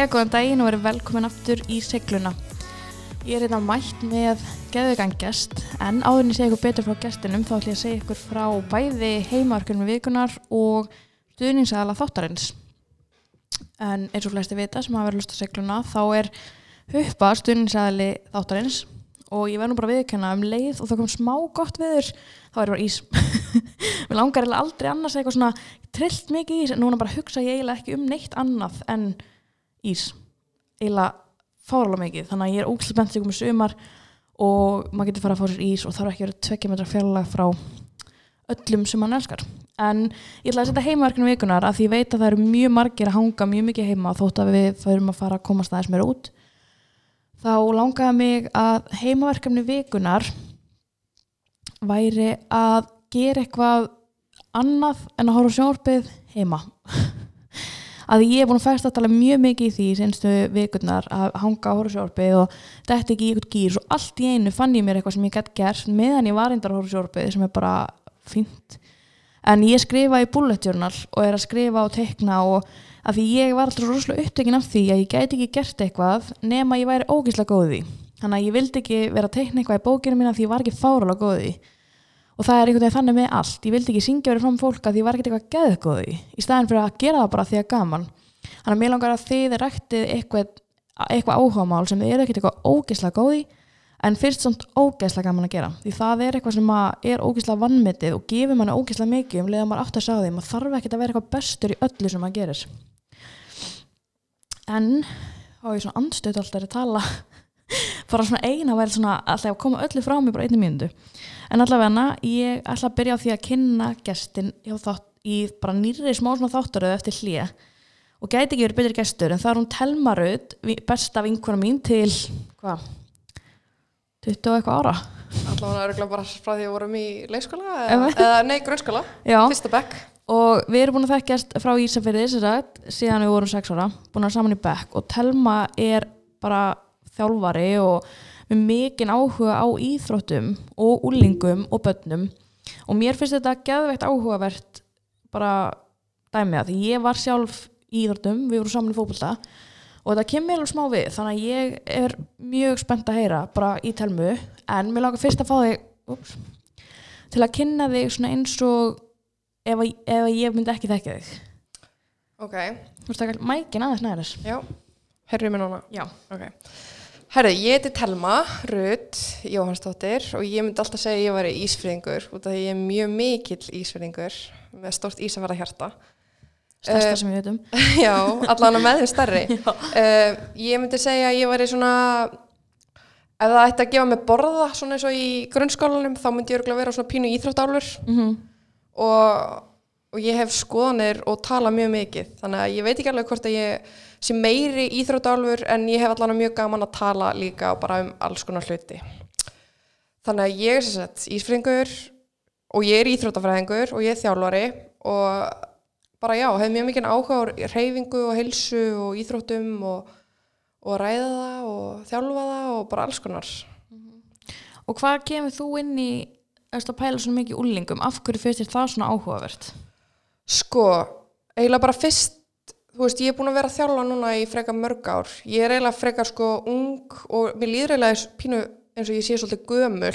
Jæja, góðan daginn og verið velkomin aftur í segluna. Ég er hérna mætt með geðugan gest, en áður en ég segja ykkur betur frá gestinum þá ætlum ég að segja ykkur frá bæði heimaverkunum vikunar og stuðningsæðala þáttarins. En eins og flesti vita sem hafa verið lust á segluna, þá er huppa stuðningsæðali þáttarins og ég verð nú bara viðkjöna um leið og það kom smá gott viður, þá er það bara ís. Mér langar eiginlega aldrei annars eitthvað svona trillt mikið ís, en núna bara hugsa ég eiginlega ekki um neitt annað en ís. Eiginlega fáralega mikið. Þannig að ég er ógæslega bent ykkur með sumar og maður getur fara að fá sér ís og þarf ekki að vera tvekja metra fjarlag frá öllum sem mann elskar. En ég ætla að setja heimaverkinu vikunar að því ég veit að það eru mjög margir að hanga mjög mikið heima þótt að við förum að fara að komast aðeins meira út. Þá langaði mig að heimaverkefni vikunar væri að gera eitthvað annað en að horfa á sjónvarpið heima að ég er búin að fæsta að tala mjög mikið í því senstu vikurnar að hanga á horfsjórfið og þetta ekki í eitthvað gýr og allt í einu fann ég mér eitthvað sem ég gætt gert meðan ég var reyndar á horfsjórfið sem er bara fínt. En ég skrifa í bullet journal og er að skrifa og tekna og að því ég var alltaf rosalega upptökin af því að ég gæti ekki gert eitthvað nema ég væri ógíslega góði þannig að ég vildi ekki vera að tekna eitthvað í bókinu mína því ég var ekki fáralega góði og það er einhvern veginn þannig með allt. Ég vildi ekki syngja verið fram fólk að því var ekkert eitthvað geðgóði í staðin fyrir að gera það bara því að gaman. Þannig að mér langar að þið ræktið eitthvað, eitthvað áhugamál sem þið eru ekkert eitthvað ógeðslega góði en fyrst samt ógeðslega gaman að gera. Því það er eitthvað sem er ógeðslega vannmitið og gefur manna ógeðslega mikið um leiða maður átt að sá því. Maður þarf ekkert að vera eitthvað bestur í öllu sem maður gerir. En þá er ég svona andstöð alltaf að tala. Bara svona eina væri svona alltaf að koma öllu frá mig bara einni mínundu en allavega ég ætla að byrja á því að kynna gestin þátt, í bara nýri smá þáttaröðu eftir hlýja og gæti ekki verið betri gestur en það er hún Telmarud besta vinkona mín til hvað? 20 og eitthvað ára. Allavega öruglega bara frá því að við vorum í leikskóla eða, eða? nei, grunnskóla, fyrsta bekk. Og við erum búin að þekkjast frá Ísafirði síðan við vorum 6 ára búin að saman í bekk. Og Telma er bara þjálfari og með mikinn áhuga á íþróttum og úlingum og börnum. Og mér finnst þetta geðveikt áhugavert bara dæmið að ég var sjálf í íþróttum, við vorum saman í fókbalta og þetta kemur alveg smá við þannig að ég er mjög spennt að heyra bara í telmu. En mér langar fyrst að fá þig ups, til að kynna þig svona eins og ef, að- ef að ég myndi ekki þekka þig. Ok, Þú veist það mækin aðeins næris já, herrið mér núna. Já, Ok, herrið, ég heiti Telma Rutt Jóhannsdóttir og ég myndi alltaf segja að ég væri ísfyrðingur út af því ég er mjög mikill ísfyrðingur með stórt ísafæra hjarta. Stærsta Eh, sem við veitum Já, allan að með þeim stærri. Uh, Ég myndi segja að ég væri svona ef það ætti að gefa mig borða svona eins og í grunnskólanum þá myndi ég örgulega vera svona pínu íþróttálfur. Mm og, og ég hef skoðanir og tala mjög mikið þannig að ég veit ekki alveg hvort að ég sé meiri íþróttálfur en ég hef allan mjög gaman að tala líka og bara um alls konar hluti. Þannig að ég er sem sagt ísfringur og ég er íþróttafræðingur og ég er þjálfari og bara já, hef mjög mikið áhuga á reyfingu og heilsu og íþróttum og, og ræða það og þjálfa það og bara alls konar. Og hvað kemur þú inn í að pæla svona mikið úlingum af hverju finnst þér það svona áhugavert? Sko, eiginlega bara fyrst, þú veist, ég er búin að vera að þjálfa núna í frekar mörg ár. Ég er eiginlega frekar sko ung og mér líður eiginlega pínu eins og ég sé svolítið gömul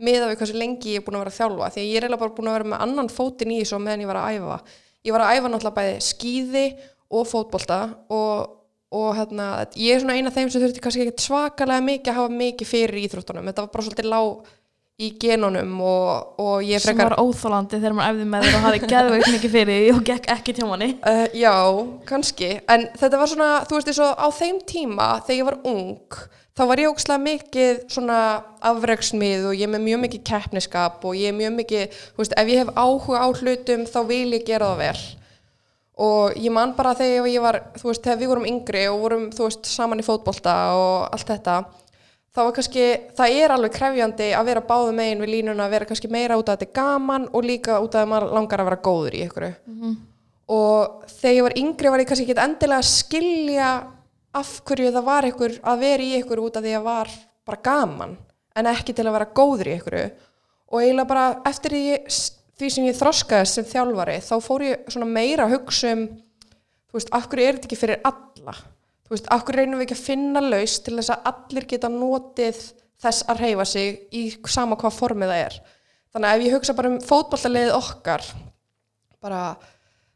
með við hversu lengi ég er búin að vera að þjálfa. Því að ég er eiginlega bara búin að vera með annan fótinn í þessu meðan ég var að æfa. Ég var að æfa náttúrulega bæði skíði og fótbolta og, og hérna, ég er svona eina af þeim sem þurfti kannski ekki svakalega mikið að hafa mikið fyrir íþróttunum. Þetta var bara svolítið lág í genunum og, og ég sem frekar var óþólandi þegar maður æfði með þér og hafði geðveikt mikið fyrir og gekk ekki til manni. Uh, já, kannski, en þetta var svona, þú veist, eins og á þeim tíma þegar ég var ung, þá var ég ógslag mikið svona afreksmið og ég er með mjög mikið keppniskap og ég er mjög mikið, þú veist, ef ég hef áhuga á hlutum þá vil ég gera það vel. Og ég man bara þegar ég var, þú veist, þegar við vorum yngri og vorum, þú veist, saman í fótbolta og allt þetta, þá var kannski, það er alveg krefjandi að vera báðu megin við línuna, að vera kannski meira út af þetta er gaman og líka út af að maður langar að vera góður í ykkur og þegar ég var yngri var ég kannski ekki endilega að skilja af hverju það var ykkur að vera í ykkur út af því að var bara gaman en ekki til að vera góður í ykkur og eiginlega bara eftir því, því sem ég þroskaðist sem þjálfari þá fór ég svona meira að hugsa um þú veist, af hverju er þetta ekki fyrir alla þú veist, akkur reynum við ekki að finna laus til þess að allir geta notið þess að reyfa sig í sama hvað formið það er? Þannig að ef ég hugsa bara um fótballtaliðið okkar bara,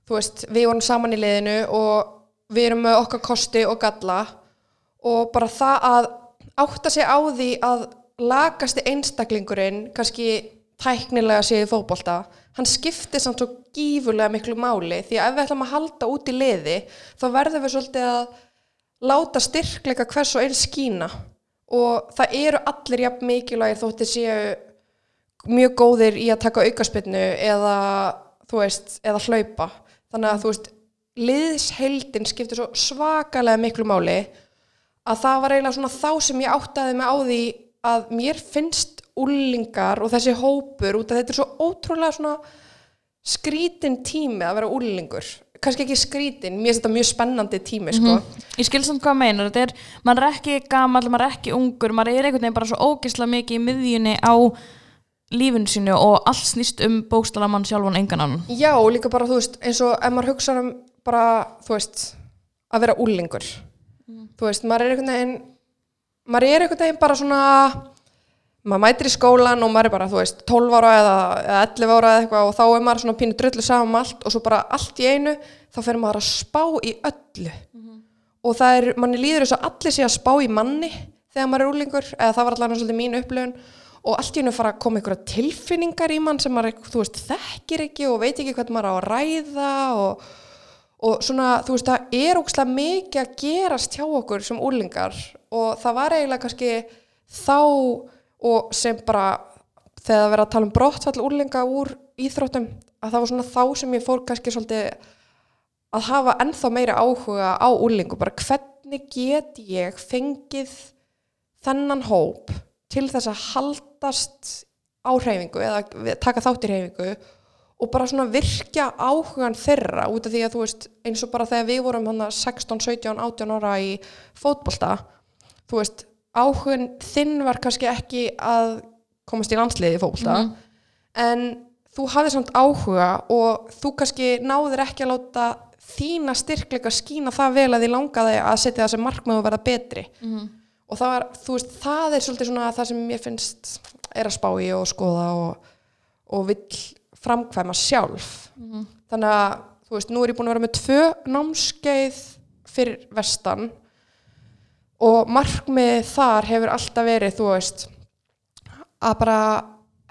þú veist, við vorum saman í liðinu og við erum með okkar kosti og galla og bara það að átta sig á því að lagasti einstaklingurinn kannski tæknilega séð fótbolta hann skiptir samt svo gífurlega miklu máli. Því að ef við ætlum að halda út í liði þá verðum við svolítið að láta styrkleika hvers og einn skína. Og það eru allir jafn mikilvægir þótti séu mjög góðir í að taka aukaspinnu eða þú veist, eða hlaupa. Þannig að þú veist, liðsheildin skiptir svo svakalega miklu máli að það var eiginlega svona þá sem ég áttaði mig á því að mér finnst úlingar og þessi hópur út af þetta er svo ótrúlega svona skrítin tími að vera úlingur kannski ekki skrítin, mér finnst þetta mjög spennandi tími sko. Ég skil samt hvað meinar, þetta er, maður er ekki gamall, maður er ekki ungur, maður er einhvern veginn bara svo ógisla mikið í miðjunni á lífinu sínu og allt snýst um bókstalamann sjálfan engan annan. Já, og líka bara, þú veist, eins og ef maður hugsa um bara, þú veist, að vera úlingur. Þú veist, maður er einhvern veginn, maður er einhvern veginn bara svona, maður mætir í skólan og maður er bara, þú veist, 12 ára eða, eða 11 ára eða eitthvað og þá er maður svona pínu drullu saman um allt og svo bara allt í einu, þá fer maður að spá í öllu. Og það er, manni líður þess að allir sé að spá í manni þegar maður er úlingur, eða það var allavega svolítið mín upplöfun og allt í hennu fara að koma einhverja tilfinningar í mann sem maður, þú veist, þekkir ekki og veit ekki hvernig maður á að ræða og, og svona, þú veist, það er ógslag mikið að gerast hjá okkur sem úrlingar og það var eiginlega kannski þá og sem bara þegar það verið að tala um brottfall úrlinga úr íþróttum, að það var svona þá sem ég fór kannski svolítið að hafa ennþá meira áhuga á úrlingu, bara hvernig get ég fengið þennan hóp til þess að haldast á hreyfingu eða taka þátt í hreyfingu og bara svona virkja áhugan þeirra út af því að þú veist eins og bara þegar við vorum hann 16, 17, 18 ára í fótbolta þú veist áhugan þinn var kannski ekki að komast í landsliði í fótbolta Mhm. en þú hafði samt áhuga og þú kannski náðir ekki að láta þína styrkleika skína það vel að því langaði að setja það sem markmið og verða betri. Og það var, veist, það er svolítið svona það sem ég finnst er að spá í og skoða og, og vill framkvæma sjálf. Þannig að, þú veist, nú er ég búin að vera með tvö námskeið fyrir vestan og markmið þar hefur alltaf verið, þú veist að bara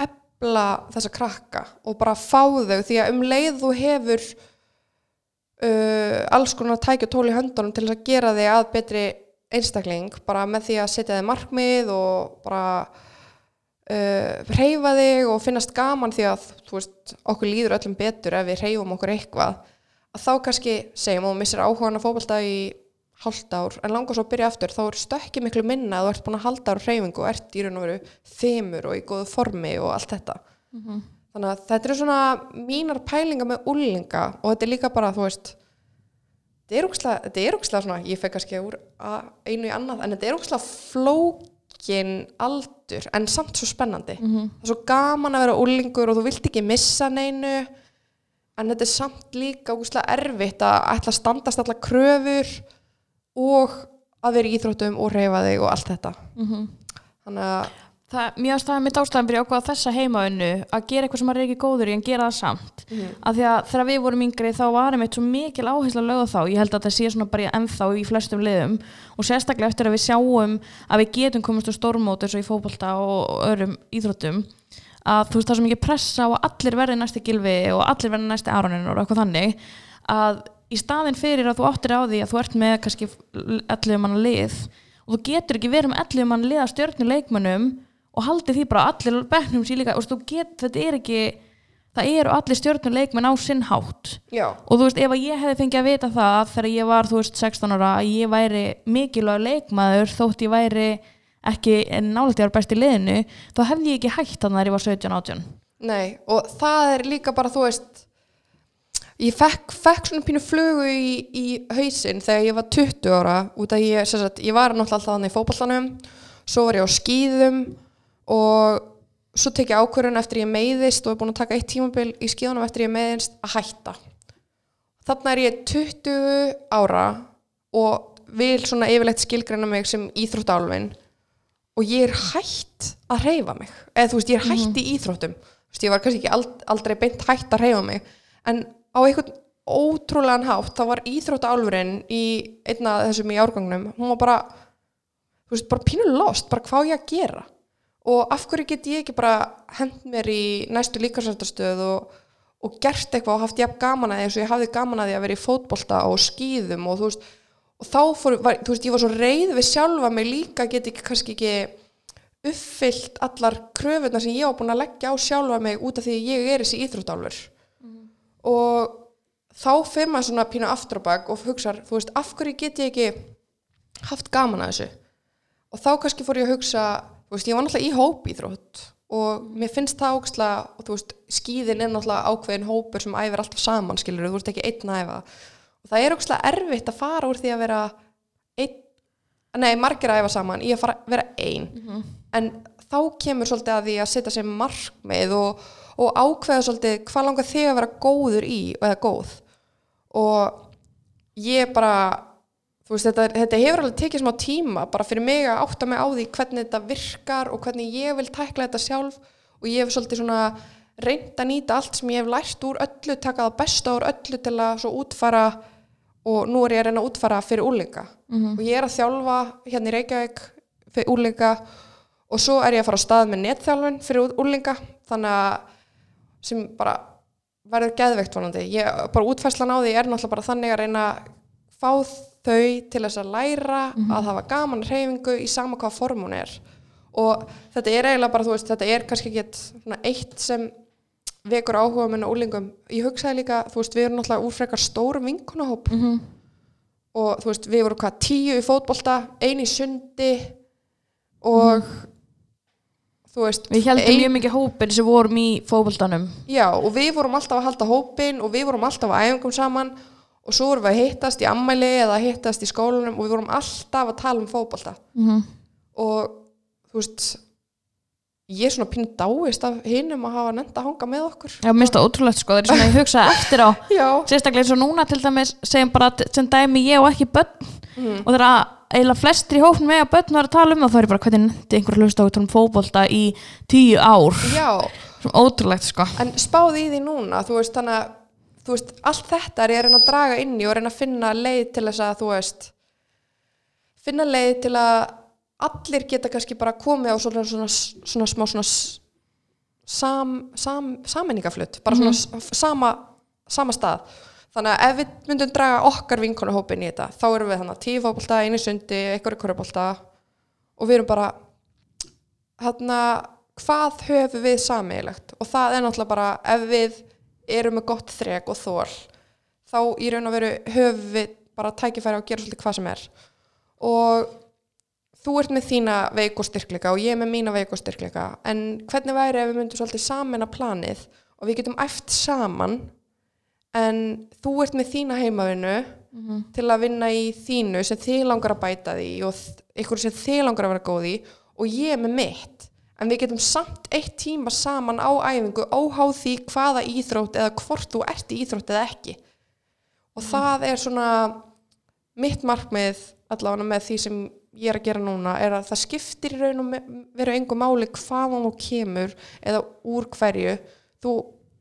ebla þessa krakka og bara fá þau því að um leið þú hefur uh, alls konar tækja tól í höndunum til að gera þig að betri einstakling bara með því að setja þig markmið og bara uh, reyfa þig og finnast gaman því að veist, okkur líður öllum betur ef við reyfum okkur eitthvað að þá kannski segjum og missir áhugan að fótbolta í hálft ár. En langar svo að byrja aftur. Þá er stökki miklu minna að þú ert búin að halda á reyfingu og ert í raun og veru þemur og í góðu formi og allt þetta. Þannig að þetta eru svona mínar pælingar með úlinga og þetta er líka bara þú veist þetta er úkslega svona ég fekk kannski úr einu í annað en þetta er úkslega flókin aldur en samt svo spennandi. Það er svo gaman að vera úlingur og þú vilt ekki missa neinu en þetta er samt líka úkslega erfitt að ætla að standast allar kröfur og að vera í íþróttum og reyfa þig og allt þetta. Þannig að Það, mér það mitt ástæðan fyrir ákvaða þessa heimaunnu að gera eitthvað sem maður er ekki góður í en gera það samt. Af því að þegar við vorum yngri þá var einmitt svo mikil áhersla að lögða þá. Ég held að það sé svona bara ennþá í flestum liðum. Og sérstaklega eftir að við sjáum að við getum komast á stórmót eins og í fótbolta og öðrum íþróttum að þú veist það er svo mikið pressa að allir verði næsti gilfi og allir verði næsti áranin og eitthvað þannig að í staðin fyrir að þú áttir á því að þú ert með kannski 11 manna lið og þú getur ekki verið með 11 manna lið að stjórnu leikmönnum og haldið því bara allir bekknum sér líka og þú get, þetta er ekki það eru allir stjórnu leikmenn á sinn hátt. Já, og þú veist ef að ég hefði fengið að vita það þegar ég var þú veist 16 ára að ég væri mikilvæg leikmaður þótt ég væri ekki var best í liðinu þá hefði ég ekki hægt að ég var 17-18 Nei, og það er líka bara, þú veist, ég fekk, fekk svona pínu flugu í, í hausinn þegar ég var 20 ára, út að ég, sem sagt, ég var náttúrulega alltaf þannig í fótballanum, svo var ég á skýðum og svo tek ég ákvörðun eftir ég meiðist og er búin að taka eitt tímabil í skýðunum eftir ég meiðist að hætta. Þannig er ég 20 ára og vil svona yfirleitt skilgreina mig sem íþróttálfin og ég er hætt að hreyfa mig. Eða þú veist, ég er hætt í íþróttum. Þú veist, ég var kannski ekki ald, aldrei beint hætt að hreyfa mig en á einhvern ótrúlegan hátt þá var íþróttálfurinn í einna þessum í árgangnum hún var bara, þú veist, bara pínu lost bara hvað á ég að gera? Og af hverju get ég ekki bara hend mér í næstu líkarsættastöð og, og gert eitthvað og haft jafn gaman að því eins og ég hafði gaman að því að vera í fótbolta og skýðum og þú veist og þá fór, var, þú veist, ég var svo reið við sjálfa mig líka get ekki kannski ekki uppfyllt allar kröfurnar sem ég var búin að leggja á sjálfa mig út af því ég er þessi íþróttálfur og þá fyrir maður svona pínu aftur á bak og hugsar, þú veist, af hverju get ég ekki haft gaman að þessu? Og þá kannski fór ég að hugsa þú veist, ég var náttúrulega í hóp íþrótt og mér finnst það ógstlega og þú veist, skíðin er náttúrulega ákveðin hópur sem æfir alltaf saman, skilur þú veist ekki einn að æfa. Og það er ógstlega erfitt að fara úr því að vera einn, nei, margir að æfa saman í að fara, vera einn en þá kemur svolítið að því að setja sér markmið og, og ákveða svolítið hvað langar þig að vera góður í eða góð. Og ég bara þú veist, þetta, þetta hefur alveg tekið smá tíma bara fyrir mig að átta mig á því hvernig þetta virkar og hvernig ég vil tækla þetta sjálf. Og ég hef svolítið svona reynd að nýta allt sem ég hef lært úr öllu, taka það besta úr öllu til að svo útfara og nú er ég að reyna að útfara fyrir úlinga og ég er að þjálfa hérna í Reykjavík fyrir úlinga og svo er ég að fara á stað með netþjálfun fyrir úlinga þannig að sem bara verður geðveikt vonandi. Ég, bara útfærslan á því er náttúrulega bara þannig að reyna að fá þau til þess að læra að hafa gaman hreyfingu í sama hvað form hún er. Og þetta er eiginlega bara, þú veist, þetta er kannski ekki eitt sem vekur áhuga minna úlingum, ég hugsaði líka þú veist, við erum náttúrulega úr frekar stórum vinkunahóp Mhm. og þú veist, við vorum hvað tíu í fótbolta, ein í sundi og þú veist, Við heldum ein- mjög mikið hópin sem vorum í fótboltanum Já, og við vorum alltaf að halda hópin og við vorum alltaf að æfingum saman og svo vorum við að hittast í ammæli eða að hittast í skólanum og við vorum alltaf að tala um fótbolta mm -hmm. og þú veist ég er svona pínu dáist af hinum að hafa nefnt að hanga með okkur. Já, minnst það ótrúlegt sko, það er svona að hugsa eftir á. Sérstaklega eins og núna til dæmis segjum bara sem dæmi ég og ekki börn. Mhm. og það er að eiginlega flestir í hófnum með að börn var að tala um það þá er bara hvernig nefndi einhver hlusta á um fótbolta í tíu ár? Já, svona ótrúlegt sko. En spáði í því núna þú veist, þannig að þú veist, allt þetta er ég að reyna að draga inn í og reyna að finna leið til þess að að allir geta kannski bara komið á svona, svona, svona smá svona sam, sam, samenningaflutt bara svona s- sama, sama stað. Þannig að ef við myndum draga okkar vinkonahópin í þetta þá erum við þannig tíu fótbolta, einu sundi, einhverju korfubolta og við erum bara hérna hvað höfum við sameiglegt og það er náttúrulega bara ef við erum með gott þrek og þól þá í raun og veru höfum við bara tækifæri að gera svolítið hvað sem er. Og þú ert með þína veik og styrkleika og ég er með mína veik og styrkleika. En hvernig væri ef við myndum svolítið saman planið og við getum æft saman en þú ert með þína heimavinnu til að vinna í þínu sem þið langar að bæta því og ykkur sem þið langar að vera góð í og ég með mitt. En við getum samt eitt tíma saman á æfingu óháð því hvaða íþrótt eða hvort þú ert í íþrótt eða ekki. Og það er svona mitt markmið allavega með því sem ég er að gera núna er að það skiptir í raun og veru engu máli hvaðan þú kemur eða úr hverju. Þú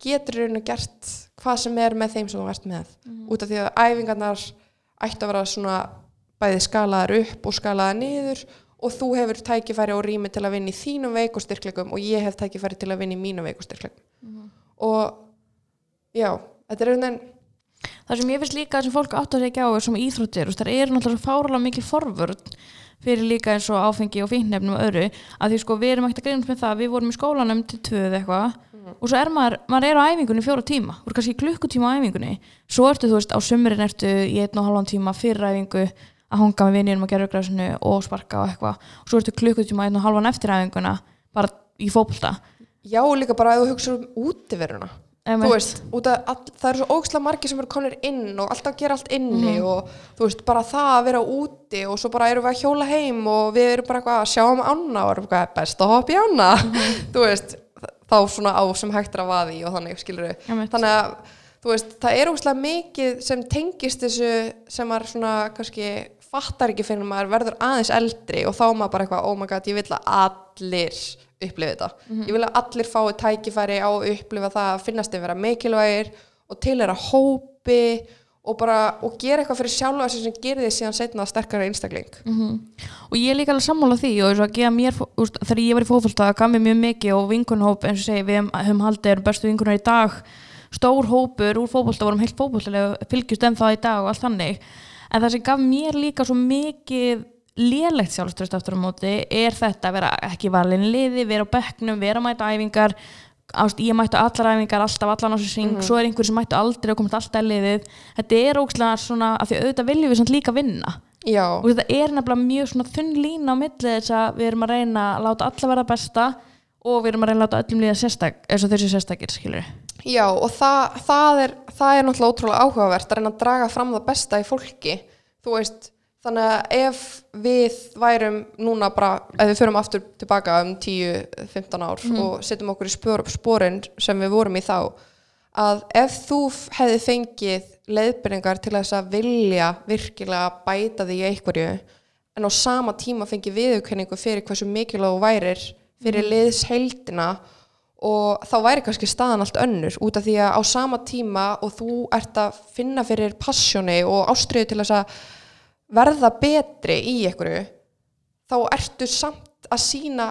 getur í raun og gert hvað sem er með þeim sem þú ert með. Út af því að æfingarnar ætti að vera svona bæði skalaðar upp og skalaðar niður og þú hefur tækifæri og rými til að vinna í þínum veik og ég hef tækifæri til að vinna í mínum veik og styrklegum og já, þetta er einhvern veginn það sem ég finnst líka sem fólk átt að segja á er sem íþróttir, það er náttúrulega svo fáralega mikil forvörð fyrir líka eins og áfengi og fíknefnum og öðru að því sko við erum ekkert að greinast með það við vorum í skólanum til tvö eða eitthvað og svo er maður, maður er á æfingunni fjóra tíma er kannski klukkutíma á æfingunni. Svo ertu þú veist á sumrin ertu í einn og halvan tíma fyrir æfingu að hanga með vinninum að gera græsinu og sparka og eitthvað. Og svo ertu klukkutíma einn og halvan eftir æfinguna bara í fótbolta. Já, og líka bara að þú hugsa um útiveruna. Þú veist, að það eru svo ógsla margir sem eru konir inn og alltaf gera allt inni og þú veist, bara það að vera úti og svo bara erum við að hjóla heim og við erum bara eitthvað að sjá um ána og erum eitthvað best að hoppa í ána þú veist, þá svona á sem hægt er að vaði og þannig, skilur við Einmitt. þannig að, þú veist, það er ógsla mikið sem tengist þessu sem er svona kannski fattar ekki fyrir maður verður aðeins eldri og þá maður bara eitthvað, oh my god, ég vil að allir upplifa þetta. Ég vil að allir fái tækifæri á að upplifa það að finnast þeim vera mikilvægir og til að hópi og bara, og gera eitthvað fyrir sjálfa sig sem gerir því síðan setna sterkara einstakling. og ég er líka alveg sammála því og þess að gefa mér, úst, þegar ég var í það gaf mér mjög mikið og vinkunhóp eins og segi við höfum- haldið erum bestu vinkunar í dag stór hópur úr fótbolta vorum heilt fótboltalega fylgjust en það í dag og allt þannig en það sem gaf mér líka svo mikið lélegt sjálfströst aftur á móti. Er þetta að vera ekki valin liði, vera á bekknum, vera að mæta æfingar? Ást, ég mættu allar æfingar alltaf allan á þessu syng, svo er einhver sem mættu aldrei og komast alltaf í liðið, þetta er ógslag svona, af því auðvitað viljum við samt líka vinna. Já, og þetta er nefnilega mjög svona þunn lína á milli þess að við erum að reyna að láta alla verða besta og við erum að reyna að láta öllum líða sérstak eins og þessi sérstakir, skilur Já, og það, það, er, það er náttúrulega ótrúlega áhugavert að reyna að draga fram það besta í fólki. Þú veist, þannig að ef við værum núna bara, ef við förum aftur tilbaka um 10-15 ár og setjum okkur í spor, sporin sem við vorum í þá, að ef þú hefði fengið leiðbyrningar til þess að vilja virkilega bæta því í einhverju, en á sama tíma fengið viðurkenningu fyrir hversu mikilvæg þú værir fyrir liðsheildina og þá væri kannski staðan allt önnur út af því að á sama tíma og þú ert að finna fyrir passjóni og ástriðu til þess að verða betri í einhverju þá ertu samt að sína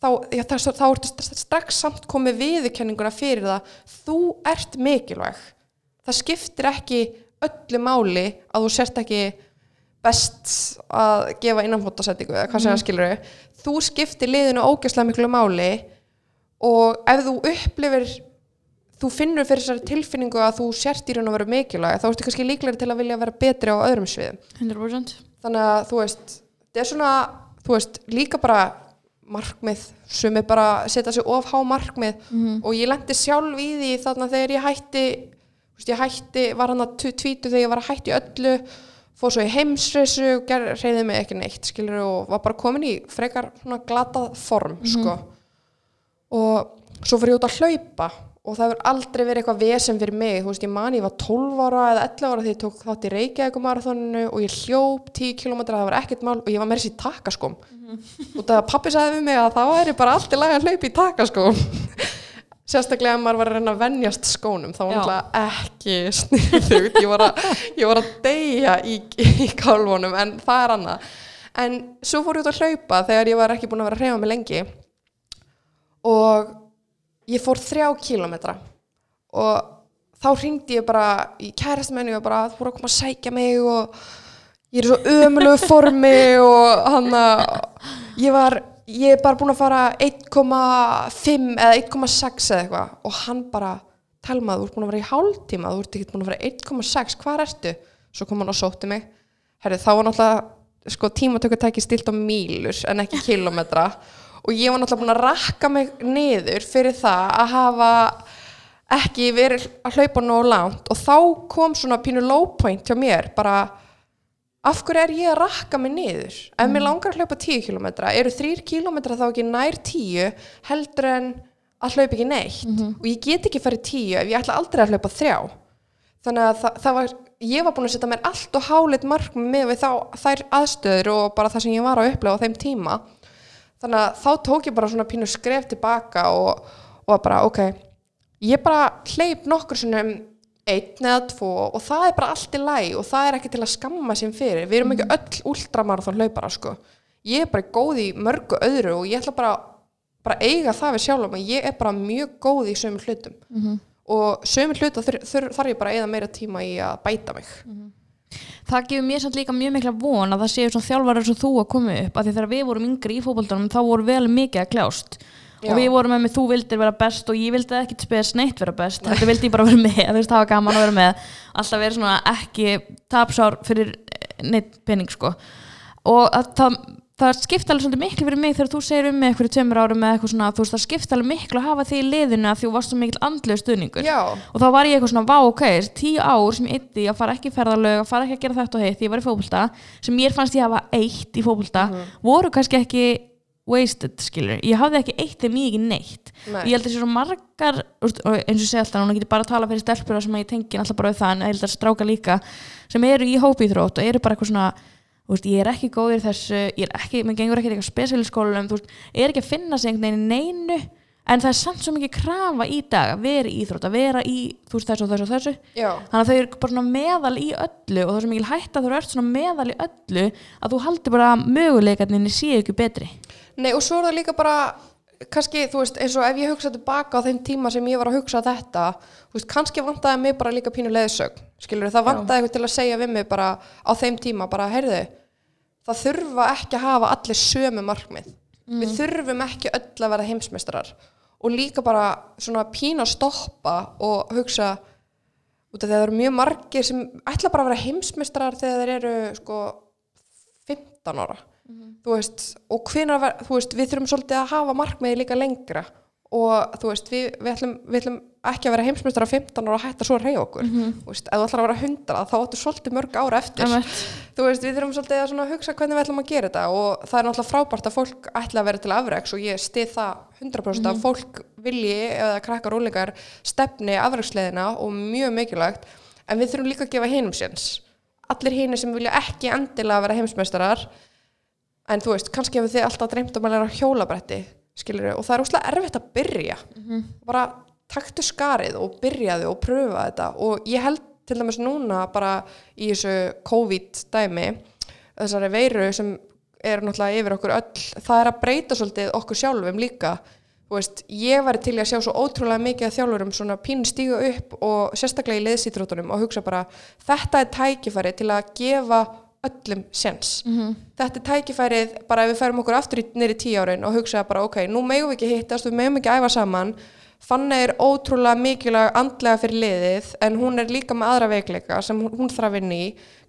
þá, já, þá, þá ertu st- strax samt komið viðurkenninguna fyrir það þú ert mikilvæg. Það skiptir ekki öllu máli að þú sért ekki best að gefa innanfótasendingu eða hvað sem það skilur þú skiptir liðinu ógeðslega miklu máli og ef þú upplifir þú finnur fyrir þessari tilfinningu að þú sért í raun og veru mikilvæg þá ertu kannski líklegri til að vilja vera betri á öðrum sviðum. 100% þannig að þú veist þetta er svona, þú veist, líka bara markmið, sem er bara setja sig of há markmið. Og ég lendi sjálf í því þarna þegar ég hætti veist, ég hætti, var hann að tvítu þegar ég var að hætti öllu fór svo í heimsreisu og hreyfði mig ekki neitt skilur og var bara komin í frekar glatað form sko. Og svo fyrir ég út að hlaupa og það hefur aldrei verið eitthvað vesen fyrir mig. Þú veist, ég man ég var 12 ára eða 11 ára þegar ég tók þátt í Reykjavíkumarathoninu og ég hljóp 10 km, það var ekkert mál og ég var með þessi takaskóm. Og það pappi sagði við mig að það væri bara allt í lagi að hlaupa í takaskóm. Sérstaklega ef maður var að reyna að venjast skónum þá var náttúrulega ekki sniðugt ég var að, ég var að deyja í, í kálfunum en það er annað. En svo fór ég út að hlaupa þegar ég var ekki búin að vera að hreyfa mig lengi og ég fór þrjá kílometra og þá hringdi ég bara í kærastmennu og bara þú voru að koma að sækja mig og ég er svo ömulegu formi og hann að ég var, ég er bara búin að fara 1,5 eða 1,6 eða eitthvað og hann bara telma þú ert búin að vera í hálftíma þú ert ekki búin að vera 1,6, hvað ertu? Svo kom hann og sótti mig Herri, þá var náttúrulega sko, tímatökutæki stilt á mílur en ekki kilometra og ég var náttúrulega búin að rakka mig niður fyrir það að hafa ekki verið að hlaupa nóg langt. Og þá kom svona pínu low point hjá mér bara af hverju er ég að rakka mig niður? Ef mér langar að hlaupa 10 km eru 3 km þá ekki nær 10 heldur en að hlaupa ekki neitt? Og ég get ekki farið 10 ef ég ætla aldrei að hlaupa 3 þannig að það, það var ég var búin að setja mér allt og hálit markmið með við þá, þær aðstöður og bara það sem ég var að upplega á þeim tíma þannig að þá tók ég bara svona pínu skref tilbaka og, og bara ok ég bara hleyp nokkur svona einn eða tvo og það er bara allt í læg og það er ekki til að skamma sér fyrir. Við erum ekki öll ultramarathon hlaupara sko. Ég er bara góð í mörgu öðru og ég ætla bara, bara eiga það við sjálf að ég er bara mjög góð í sömu hlutum. Og sömu hluta þur, þur, þarf ég bara að eða meira tíma í að bæta mig það gefur mér samt líka mjög mikla von að það séu svona þjálfarar sem þú að koma upp af því þegar við vorum yngri í fótboltanum þá voru vel mikið að kljást. Já. og við vorum með mig, þú vildir vera best og ég vildi ekkit spes neitt vera best þetta vildi ég bara vera með, þú veist, það var gaman að vera með. Alltaf vera svona ekki tapsár fyrir neitt pening sko. Og að það, það skipta alveg svolítið miklu fyrir mig þegar þú segir um mig eitthvað tveimur árum með eitthvað svona, þú veist, það skipta alveg miklu að hafa því í liðinu að þú varst svo mikil andlega stuðningur. Já, og þá var ég eitthvað svona, vá, ok, tíu ár sem ég ytti að fara ekki í ferðalög, að fara ekki að gera þetta og heitt, ég var í fótbolta, sem mér fannst ég hafa eitt í fótbolta, voru kannski ekki wasted, skilur, ég hafði ekki eitt þeim ég ekki neitt, Nei. ég held að þessi svo margar, úst, eins og ég segi alltaf, núna getur bara að tala fyrir stelpur sem ég tengi alltaf bara það, en ég held að stráka líka, sem eru í hópiþrótt og eru bara eitthvað svona veist, ég er ekki góð í þessu ég er ekki, mér gengur ekki eitthvað spesial í skólanum þú veist, ég er ekki að finna sig einhvern veginn neinu en það er samt svo mikið krafa í dag að vera í íþrótt, að vera í veist, þessu og þessu og þessu. Já, þannig að þau eru bara meðal í öllu og það er svo mikil hætta að þú ert meðal í öllu að þú haldir bara möguleikarninni séu ekki betri. Nei og svo er það líka bara kannski, þú veist, eins og ef ég hugsa tilbaka á þeim tíma sem ég var að hugsa þetta þú veist, kannski vantaði mig bara líka pínu leðsögn skilur, það vantaði eitthvað til að segja við mig bara á þeim tíma, bara, heyrðu það þurfa ekki að hafa allir sömu markmið, við þurfum ekki öll að vera heimsmeistrar og líka bara svona pína að stoppa og hugsa út af því að það eru mjög margir sem ætla bara að vera heimsmeistrar þegar þeir eru sko 15 ára. Þú veist, og þú veist, við þurfum svolítið að hafa markmiði líka lengra og þú veist, við, við, ætlum, við ætlum ekki að vera heimsmeistar á 15 ára og hætta svo að reyja okkur. Þú veist, ef þú ætlar að vera 100 þá áttu svolítið mörg ára eftir. Einmitt. þú veist, við þurfum svolítið að hugsa hvernig við ætlum að gera þetta. Og það er náttúrulega frábært að fólk ætla að vera til afreks og ég stið það 100% að fólk vilji eða krakkar úlingar stefni afreksleðina og mjög mikilvægt. En við þurfum líka að gefa hinum séns. Allir hinir sem vilja ekki endilega vera heimsmeistarar skilur og það er óslega erfitt að byrja. Bara taktu skarið og byrjaðu og pröfa þetta. Og ég held til dæmis núna bara í þessu COVID dæmi þessari veiru sem er náttúrulega yfir okkur öll það er að breyta svolítið okkur sjálfum líka. Veist, ég væri til að sjá svo ótrúlega mikið að þjálfurum svona pín stíga upp og sérstaklega í leðsýtrótunum og hugsa bara þetta er tækifæri til að gefa öllum sens. Þetta er tækifærið bara ef við færum okkur aftur nýri tíu árin og hugsa bara ok, nú megum við ekki hittast, við megum ekki æfa saman. Fanna er ótrúlega mikilvæg andlega fyrir liðið en hún er líka með aðra veikleika sem hún, hún þarf inn í.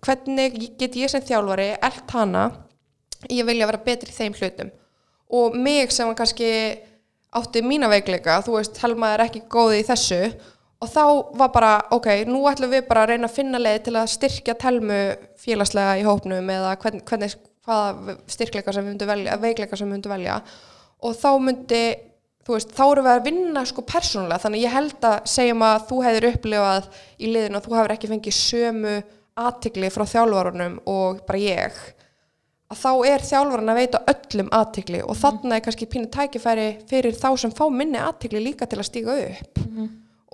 Hvernig get ég sem þjálfari elt hana ég vilja vera betri í þeim hlutum og mig sem kannski átti mína veikleika, þú veist, Helma er ekki góð í þessu og þá var bara, ok, nú ætlum við bara að reyna að finna leið til að styrkja Telmu félagslega í hópnum eða hvern, hvernig, hvaða styrkleika sem við myndum velja, veikleika sem við myndum velja. Og þá myndi, þú veist, þá erum við að vinna sko persónulega, þannig ég held að segjum að þú hefur upplifað í liðinu að þú hefur ekki fengið sömu aðtigli frá þjálfarunum og bara ég. Að þá er þjálfarinn að veita öllum aðtikli og þarna er kannski pínu tækifæri fyrir þá sem fá minni aðtikli líka til að stíga upp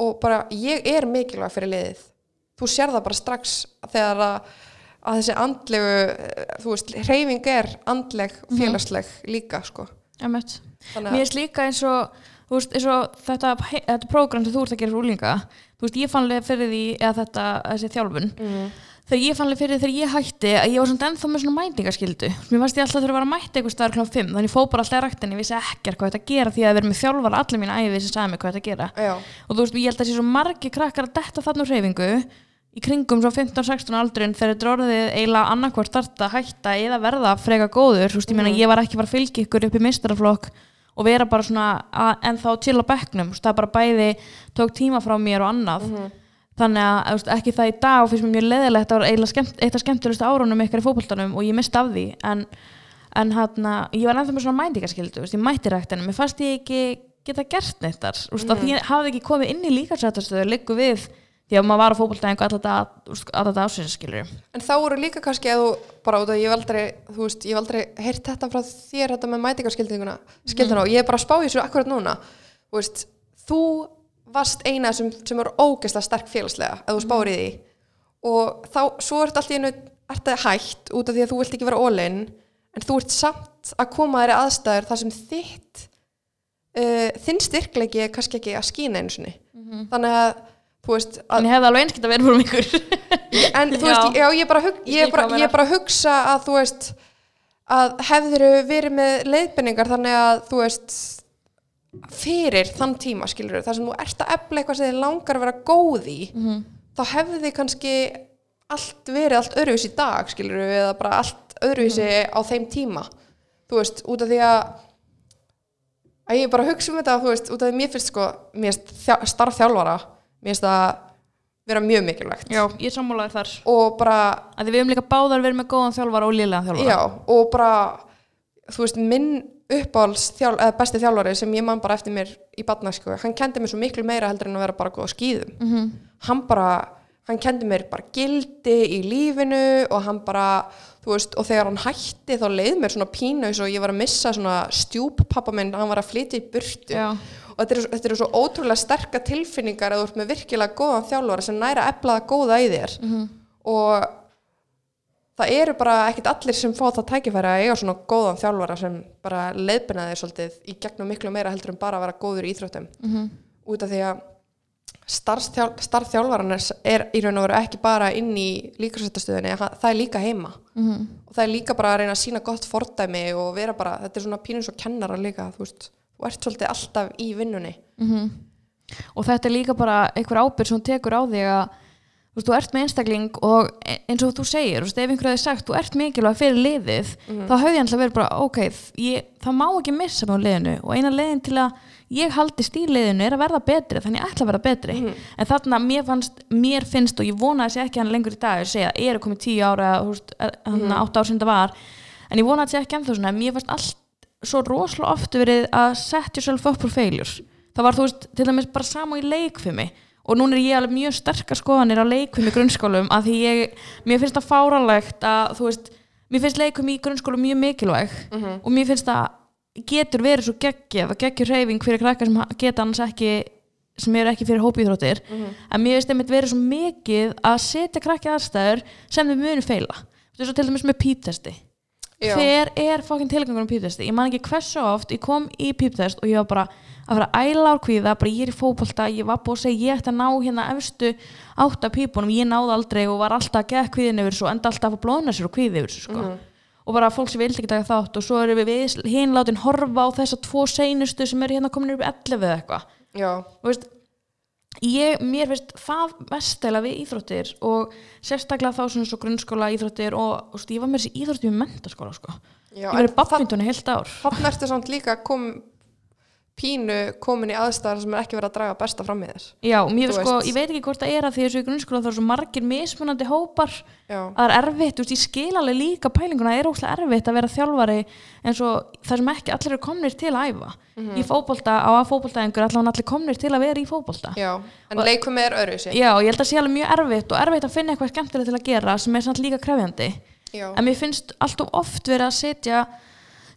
og bara ég er mikilvæg fyrir liðið þú sér það bara strax þegar að, að þessi andlegu eh, þú veist, hreyfing er andleg félagsleg líka sko Emmett. Þannig Mér að- finnst líka eins og, þú veist, eins og þetta, þetta prógram sem þú ert að gera fyrir úlinga þú veist, ég fannlega fyrir því eða þetta, þessi þjálfun mm. Þegar ég fannlega fyrir því þegar ég hætti að ég var svona ennþá með svona mætingaskildu mér fannst ég alltaf þurfa að vera að mæta eitthvað staðar kláð 5 þannig ég fóð bara alltaf í ræktinni, ég vissi ekkert hvað þetta gera því að vera með þjálfara allir mín æfi sem sagði mig hvað þetta gera. Já, og þú veist, ég held að sé svo margi krakkar að detta þarna úr hreyfingu í kringum svo 15-16 aldurinn þegar þetta orðið eiginlega annarkvort starta, hætta eða verða freka góður, veist, ég meina ég var ekki bara að fylgja ykkur upp í mistaraflokk og vera bara svona en þá til á bekknum, það bara bæði tók tíma frá mér og annað þannig að veist, ekki það í dag og finnst mér mjög leðilegt að eiginlega skemmt, eitt af skemmtulegustu árunum ykkar í fótboltanum og ég misti af því. En, en hérna, ég var ennþá með svona veist, ég mætti ræktinu mér fannst ég ekki geta gert neitt þar mm því ég hafði ekki komið inn í líkarsættastöðu liggu við, því að maður var á fótboltæðingu alltaf þetta ásins skilur en þá eru líka kannski að þú bara út af ég hef aldrei, þú veist, ég hef aldrei heyrt þetta frá þér þetta með mætingarskildinguna skildina og ég er bara að spá þessu akkurat núna. Þú veist, þú varst eina sem, sem er ógeðslega sterk félagslega ef þú spáir í því. Og þá, svo ert allt í einu ert það hætt út af því að þú vilt ekki vera ólinn en þú ert samt að koma þér í aðstæður þar sem þitt uh, þinn styrkleiki er kannski ekki að skína einu sinni. Þannig að þú veist að en ég hefði alveg einskilt að vera fyrir ykkur. En þú Já. veist, já, ég er bara, hug, Ég er bara, ég er bara að hugsa að þú veist að hefðir verið með leiðbenningar þannig að þú veist fyrir þann tíma skilur þar sem þú ert að efla eitthvað sem þið langar að vera góð í Mhm. þá hefði kannski allt verið allt öðruvísi í dag skilur eða bara allt öðruvísi Mhm. á þeim tíma. Þú veist, út af því að að ég bara að hugsa um þetta þú veist, út af því að mér finnst sko mér finnst þjá, starf þjálfara mér finnst það vera mjög mikilvægt. Já, ég sammálaði þar. Og bara, að við höfum líka báðar verið með góðan þjálfara og lélegan þjálfara. Já, og bara þú veist, minn uppáhalds þjál, besti þjálfari sem ég man bara eftir mér í badnæsku, hann kendi mér svo miklu meira heldur en að vera bara góð á skýðum Mhm. hann bara hann kendi mér bara gildi í lífinu og hann bara, þú veist, og þegar hann hætti þá leið mér svona pínu eins og ég var að missa svona stjúp pappa minn, hann var að flytja í burtu Já. og þetta eru, þetta eru svo ótrúlega sterka tilfinningar að þú ert með virkilega góðan þjálfara sem næra efla það góða í þér Mhm. og það eru bara ekkit allir sem fá það tækifæri að eiga svona góðan þjálfara sem bara leiðbina þeir svolítið í gegnum miklu meira heldur en bara að vera góður í íþróttum Mhm. út af því að starfþjál, starfþjálfaran er, í raun og veru ekki bara inn í líkarsættastöðinni, það er líka heima Mhm. og það er líka bara að reyna að sína gott fordæmi og vera bara, þetta er svona pínum svo kennara líka, þú veist, þú ert svolítið alltaf í vinnunni Mhm. og þetta er líka bara einhver ábyrg sem tekur á þig að þú, ert með einstakling og e- eins og þú segir, ef einhver hefði sagt þú ert mikilvæg fyrir liðið þá höfði hann verið bara, ok, ég, það má ekki missa mig á liðinu og eina leiðin til að ég haldist í liðinu er að verða betri þannig ég ætla að verða betri. En þarna mér, fannst, mér finnst og ég vona að sé ekki hann lengur í dag að segja, ég er komið tíu ára veist, hann mm. átta ár sem það var. En ég vona að sé ekki ennþá svona, mér fannst allt svo rosalega oft verið að set yourself up for failures. Það var þú veist, til dæmis bara sama í leikfimi og núna er ég alveg mjög sterkar skoðanir á leikfimi í grunnskólum að því ég, mér finnst það fáralegt að þú veist, mér finnst leikfimi í grunnskólum mjög mikilvæg og mér finnst það getur verið svo geggjað og geggjur reyfing fyrir krakkar sem geta annars ekki sem eru ekki fyrir hópíþróttir en mér finnst einmitt verið svo mikið að setja krakki aðstæður sem þau munu feila. Er svo til dæmis með píptesti hver er fokkin tilgangur um píptesti ég man ekki hversu oft, ég kom í píptest og ég var bara að fara að æla á kvíða bara ég er í fótbolta, ég var búið að segja ég ætti að ná hérna efstu átta pípunum ég náði aldrei og var alltaf að geða kvíðin yfir svo, enda alltaf að blóðna sér og kvíði yfir svo, sko. og bara fólk sem vildi ekki taka þátt og svo erum við, við hinn látin horfa á þessa tvo seinustu sem eru hérna komin upp í 11 eða eitthvað og veist ég, mér finnst það mestæla við íþróttir og sérstaklega þá svona svo grunnskóla íþróttir og, og veist, ég var með þessi íþróttir í mentaskóla sko. já ég það- badmintoni heilt ár Þannig ertu samt líka kom, pínu komin í aðstæðar sem er ekki verið að draga besta fram í þér. já, mér sko, veist. ég veit ekki hvort það er að því þessu grunnskóla þá er svo margir mismunandi hópar Já, að það er erfitt, þú veist, ég skil alveg líka pælinguna, það er óslega erfitt að vera þjálfari eins og það sem ekki allir eru komnir til að æfa Mhm. í fótbolta á að fótbolta einhver allan allir komnir til að vera í fótbolta já, en leikum er öðru sér. Já, ég held að sé alveg mjög erfitt og erfitt að finna eitthvað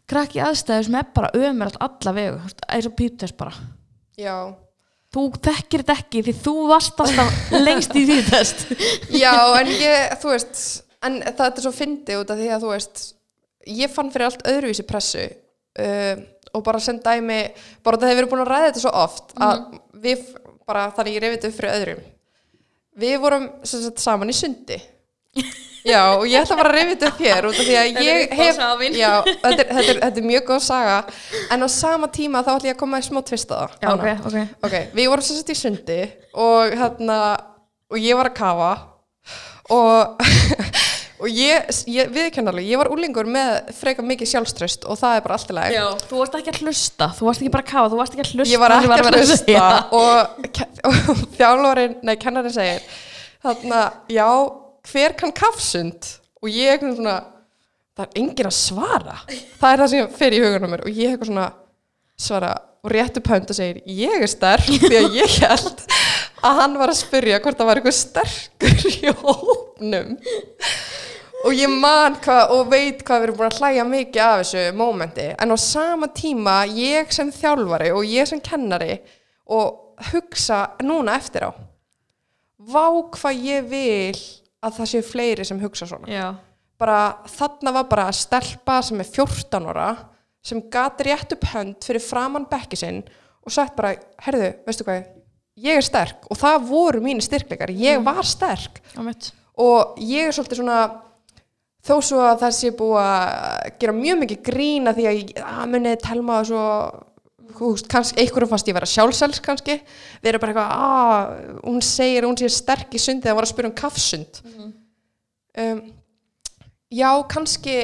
krakki aðstæðu sem er bara ömur alla vegu, þú veist, eins og píptest bara já. þú þekkir þetta ekki því þú varst alltaf lengst í því test Já, en ég, þú veist, en það er svo fyndi út af því að þú veist, ég fann fyrir allt öðruvísi pressu uh, og bara sem dæmi, bara það hefur verið búin að ræða þetta svo oft að við, bara þannig ég reyfið þetta upp fyrir öðrum. Við vorum sagt, saman í sundi. Já, og ég ætla bara að reyfið þetta upp hér út af því að ég hef, já, þetta er, þetta, er, þetta er mjög góð saga, en á sama tíma þá ætla ég að koma í smá tvist á það. Já, ok, ok. Ok, við vorum sagt í sundi og hérna, og ég var að kafa og, og ég, ég viðkenn alveg, ég var úlingur með freka mikið sjálfströst og það er bara allt í lagi. Já, þú varst ekki að hlusta, þú varst ekki bara að kafa, þú varst ekki að hlusta Ég var ekki að vera hlusta og, og þjálfarinn, nei, kennarinn segir, þarna, já, hver kann kafsund? Og ég eitthvað svona, það er enginn að svara. Það er það sem fer í hugunum mér og ég eitthvað svona svara og réttu pönd og segir, ég er sterk því að ég held að hann var að spyrja hvort það var eitthvað sterkur í hópnum. Og ég man hvað og veit hvað við erum búin að hlæja mikið af þessu mómenti en á sama tíma ég sem þjálfari og ég sem kennari og hugsa núna eftir á vá hvað ég vil að það séu fleiri sem hugsa svona. Já, bara þarna var bara að stelpa sem er 14 ára sem gat rétt upp hönd fyrir framann bekki sinn og sagt bara, herðu, veistu hvað? Ég er sterk. Og það voru mínu styrkleikar. Ég var sterk. Mitt og ég er svolítið svona þó svo að það sé búið að gera mjög mikið grína því að að munið telma svo veist, kannski, einhverjum fannst ég vera sjálfsels kannski, við erum bara eitthvað að hún segir, hún sé sterk í sundi. Það var að spyrja um kaffsund um, já, kannski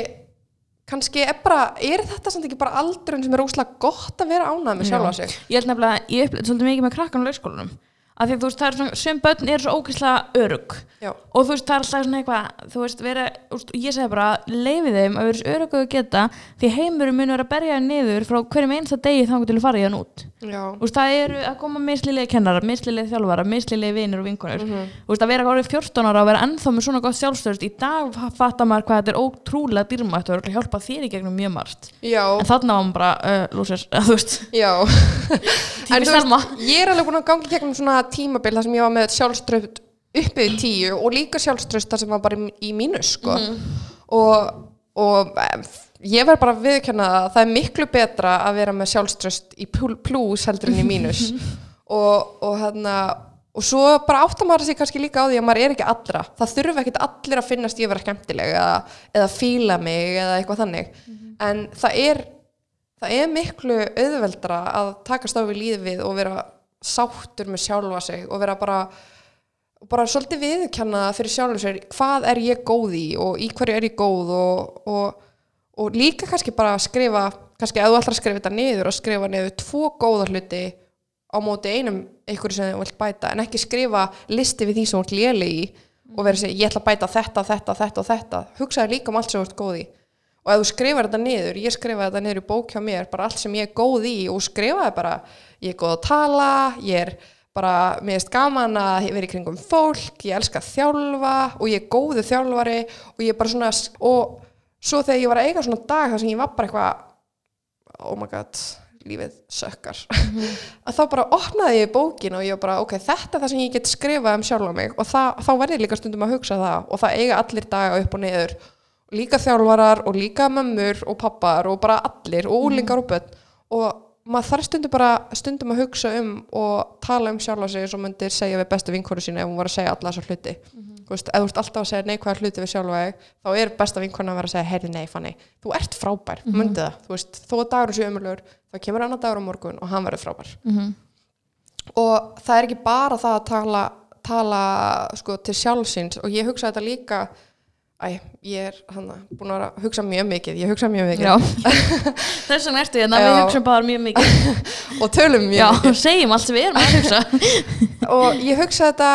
kannski er bara, er þetta samt ekki bara aldurinn sem er óslega gott að vera ánægð með sjálfa sig? Ég held nefnilega, ég upplýði svolítið mikið með krakkan á leikskólanum af því að þú veist, það er svona, sem börn eru svo ógeðslega örug já, og þú veist, það er alltaf svona eitthvað þú veist, vera, úst, ég segi bara leifið þeim að vera svo örug að geta því heimurinn mun vera að berja þér niður frá hverjum einsta degi þá til að fara í hann út. Þú veist, það eru að koma mislilega kennarar, mislilega þjálfara, mislilega vinir og vinkonur. Mhm. Þú veist, að vera árið 14 ára og vera ennþá með svona gott sjálfstöðust í dag fattar maður hvað þetta er ótrúlega dýrmætt og örugglega hjálpa þér í gegnum mjög margt já, en þarna var maður bara, lúsir, þú veist já. Tími En þú Selma. ég alveg búin að gangi gegnum svona tímabil þar sem ég var með sjálfströft uppið tíu og líka sjálfströst þar sem var bara í, mínus sko. og, og em, ég verð bara að viðkjanna að það er miklu betra að vera með sjálfströst í pl- plus heldur en í mínus og, og hérna og svo bara áttar maður sig kannski líka á því að maður er ekki allra það þurfa ekkit allir að finnast ég vera skemmtileg eða, eða fíla mig eða eitthvað þannig en það er það er miklu auðveldra að takast á við lífið og vera sáttur með sjálfa sig og vera bara bara svolítið viðurkenna fyrir sjálfur sér hvað er ég góð í og í hverju er ég góð og, og, og líka kannski bara að skrifa kannski að þú ætlar að skrifa þetta niður og skrifa niður tvo góða hluti á móti einum einhverju sem þú vilt bæta en ekki skrifa listi við því sem þú ert léli í og vera að segja ég ætla að bæta þetta, þetta, þetta og þetta. Hugsaði líka um allt sem þú ert góð í. Og ef þú skrifar þetta niður, ég skrifaði þetta niður í bók hjá mér, bara allt sem ég er góð í og skrifaði bara, ég er góð að tala ég er bara, mér erst gaman að vera í kringum fólk, ég elska að þjálfa og ég er góðu þjálfari og ég er bara svona, og svo þegar ég var að eiga svona dag þar sem ég var bara eitthvað oh my god, lífið sökkar. Að þá bara opnaði ég bókin og ég var bara, ok, þetta er það sem ég get skrifað um sjálfa mig og það, þá ég líka stundum að hugsa það og það eiga allir daga upp og niður. Líka þjálfarar og líka mömmur og pappar og bara allir og úlingar og börn. Og maður þarf stundum bara stundum að hugsa um og tala um sjálfa sig eins og myndir segja við bestu vinkonu sína ef hún var að segja alla þessar hluti. Þú veist, ef þú ert alltaf að segja neikvæðar hluti við sjálfa þig þá er besta vinkona að vera að segja heyrði nei fanny, þú ert frábær, mm -hmm. það. Þú veist, þó að dagur sé umulur þá kemur annar dagur á morgun og hann verður frábær. Mhm. og það er ekki bara það að tala, tala sko, til sjálfsins og ég hugsa þetta líka æ, ég er hana, búin að hugsa mjög mikið ég hugsa mjög mikið. Já, þess vegna ertu hérna, við Já. hugsaum bara mjög mikið. Og tölum mjög Já, mikið. segjum allt sem við erum að hugsa. Og ég hugsa þetta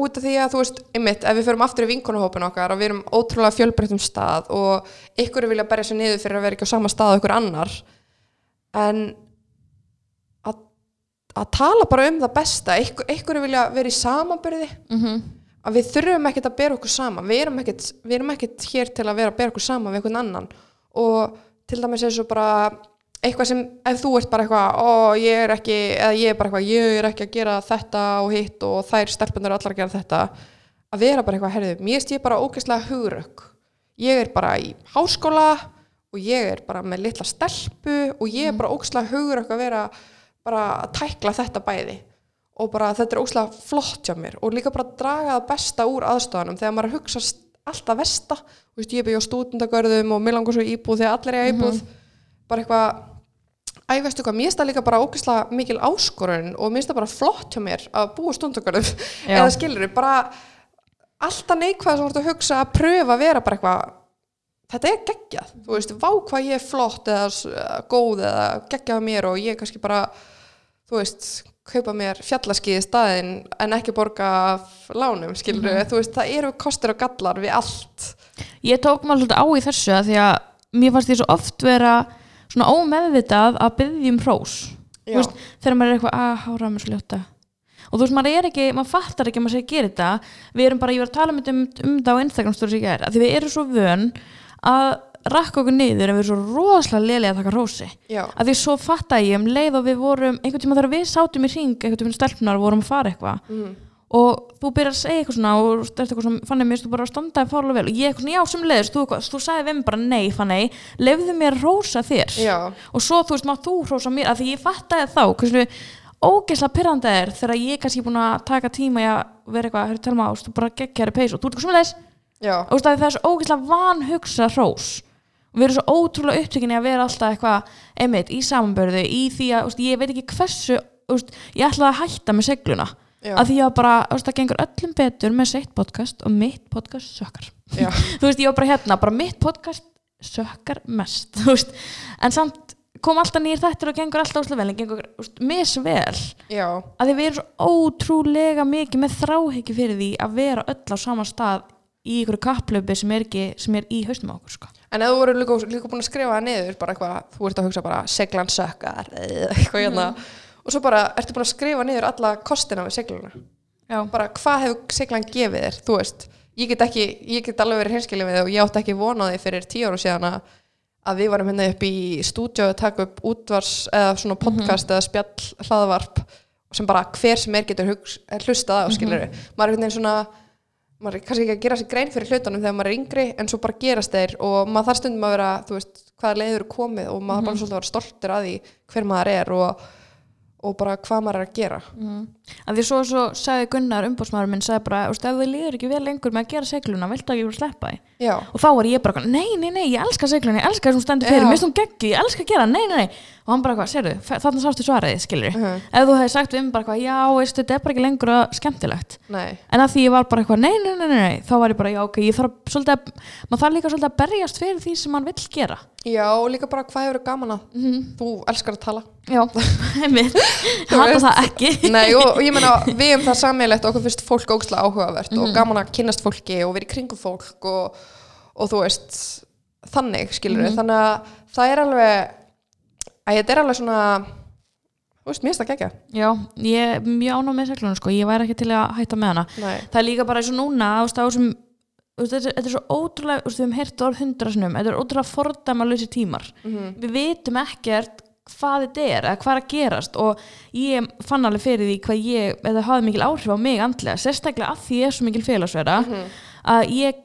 út af því að þú veist, einmitt, ef við förum aftur í vinkonahópin okkar og við erum ótrúlega fjölbreyttum stað og ykkur vilja berja sér niður fyrir að vera ekki á sama stað og ykkur annar en að, að tala bara um það besta ykkur, vilja vera í samanbyrði Mhm. Að við þurfum ekkert að bera okkur saman. Við erum ekkert, við erum ekkert hér til að vera að bera okkur saman við einhvern annan. Og til dæmis eins og bara eitthvað sem, ef þú ert bara eitthvað ó, ég er ekki, eða ég er bara eitthvað ég er ekki að gera þetta og hitt og þær stelpunar allar að gera þetta. Að vera bara eitthvað, herðu, mér ég bara ógeðslega hugrökk. Ég er bara í háskóla og ég er bara með litla stelpu og ég er bara ógeðslega hugrökk að vera bara að tækla þetta bæði og bara þetta er óslega flott hjá mér. Og líka bara draga það besta úr aðstofanum þegar maður er að hugsa alltaf Þú veist, ég byrja á stúdendagörðum og mér langar svo í íbúð þegar allir er íbúð. Bara eitthvað Æ, veistu hvað, mér finnst það líka bara ógeðslega mikil áskorun og mér finnst það bara flott hjá mér að búa stúdendagörðum Já. eða skilur bara alltaf neikvæð sem ert að hugsa að pröfa að vera bara eitthvað þetta er geggjað, þú veist, vá hvað ég er flott eða góð eða geggjað mér og ég kannski bara þú veist, kaupa mér fjallaskið í staðinn en ekki borga lánum, skilur þú veist, það eru kostir og gallar við allt. Ég tók maður svolítið á í þessu að því að mér fannst því svo oft vera svona ómeðvitað að byggja um hrós. Veist, þegar maður er eitthvað að hára mér svo ljóta og þú veist, maður er ekki, maður fattar ekki að maður segir gera þetta, við erum bara, ég var að tala um, þetta um, um þetta á Instagram stóri sem ég er, að því við erum svo vön að rakka okkur niður en við erum svo rosalega lélega að taka hrósi. Já, að því svo fatta ég um leið og við vorum einhvern tíma þegar við sátum í ring einhvern tíma stelpunar vorum að fara eitthvað. Mhm. og þú byrjar að segja eitthvað svona og þú ert eitthvað svona, fannig mér, þú bara að standa fárlega vel. Og ég eitthvað svona, já, sem leiðist, þú, eitthvað- þú sagði við bara nei, fannig, lefðu mér að rósa þér. Já, og svo, þú veist, má þú rósa mér að því ég fattaði þá, hversu ógeðslega pyrrandi það er þegar ég er kannski búin að taka tíma í að vera eitthvað, hörru, telma þú bara geggjari peys og þú ert eitthvað svona leiðis já, og þú veist, að það er svo ógeðslega vanhugsa hrós og við erum svo ótrúlega upptökinni að vera alltaf eitthvað, einmitt, í samanbörðu í því að, veist, ég veit ekki hversu veist, ég ætlaði að hætta með segluna. Já, að því að bara, veist, það gengur öllum betur með sitt podcast og mitt podcast sökkar. Þú veist, ég var bara hérna, bara mitt podcast sökkar mest, en samt, kom alltaf nýr þettir og gengur alltaf úslega vel en gengur úst, misvel já, að því við erum svo ótrúlega mikið með þráhyggju fyrir því að vera öll á sama stað í ykkur kapplöpi sem er ekki, sem er í haustum á okkur sko. En ef þú voru líka, líka búin að skrifa það niður bara eitthvað, þú ert að hugsa bara seglan sökkar eða eitthvað hérna. Og svo bara ertu búin að skrifa niður alla kostina við segluna Já, bara hvað hefur seglan gefið þér? Þú veist, ég get ekki, ég get alveg verið hinskilið við þig og ég átti ekki von á því fyrir tíu ára síðan að, að við varum hérna upp í stúdíu að taka upp útvars eða svona podcast eða spjall hlaðvarp sem bara hver sem er getur hugs, hlustað á skilur maður er einhvern veginn svona maður er kannski ekki að gera sér grein fyrir hlutunum þegar maður er yngri en svo bara gerast þeir og maður þarf stundum að vera þú veist, hvaða leiður er komið og maður mm bara svolítið að vera stoltur að því hver maður er og, og bara hvað maður er að gera. Að því svo, svo sagði Gunnar umbúrsmaður minn sagði bara, úst, ef þið líður ekki vel lengur með að gera segluna, viltu ekki að sleppa því? Já, og þá var ég bara, nei, nei, nei, ég elska segluna ég elska þessum stendur fyrir, mér og hann bara, hvað, sérðu, þarna sástu svaraði, skilur Mhm. ef þú hefði sagt um bara, hvað, já, veist, þetta er bara ekki lengur að skemmtilegt. Nei. En að því ég var bara eitthvað, nei, nei, nei, nei, þá var ég bara, já, ok, ég þarf svolítið að maður þarf líka svolítið að berjast fyrir því sem mann vill gera. Já, og líka bara hvað hefur gaman að? Þú elskar að tala. Já, einmitt. Hata það ekki. Nei, og, og ég meina, við um það sammeilegt okkur finnst fólk ógslag áhugavert Mhm. og gaman að kynnast fólki og vera að þetta er alveg svona þú veist, mér finnst það gegja já, ég er mjög ánum með seglunum, sko, ég væri ekki til að hætta með hana. Nei, það er líka bara eins og núna veist, þetta, þetta er svo ótrúlega, við hefum heyrt orð hundra sinum, þetta er ótrúlega fordæma lausi tímar. Mhm. við vitum ekkert hvað þetta er eða hvað er að gerast og ég fann alveg fyrir því hvað ég, eða hafði mikil áhrif á mig andlega, sérstaklega að því ég er svo mikil félagsverða að ég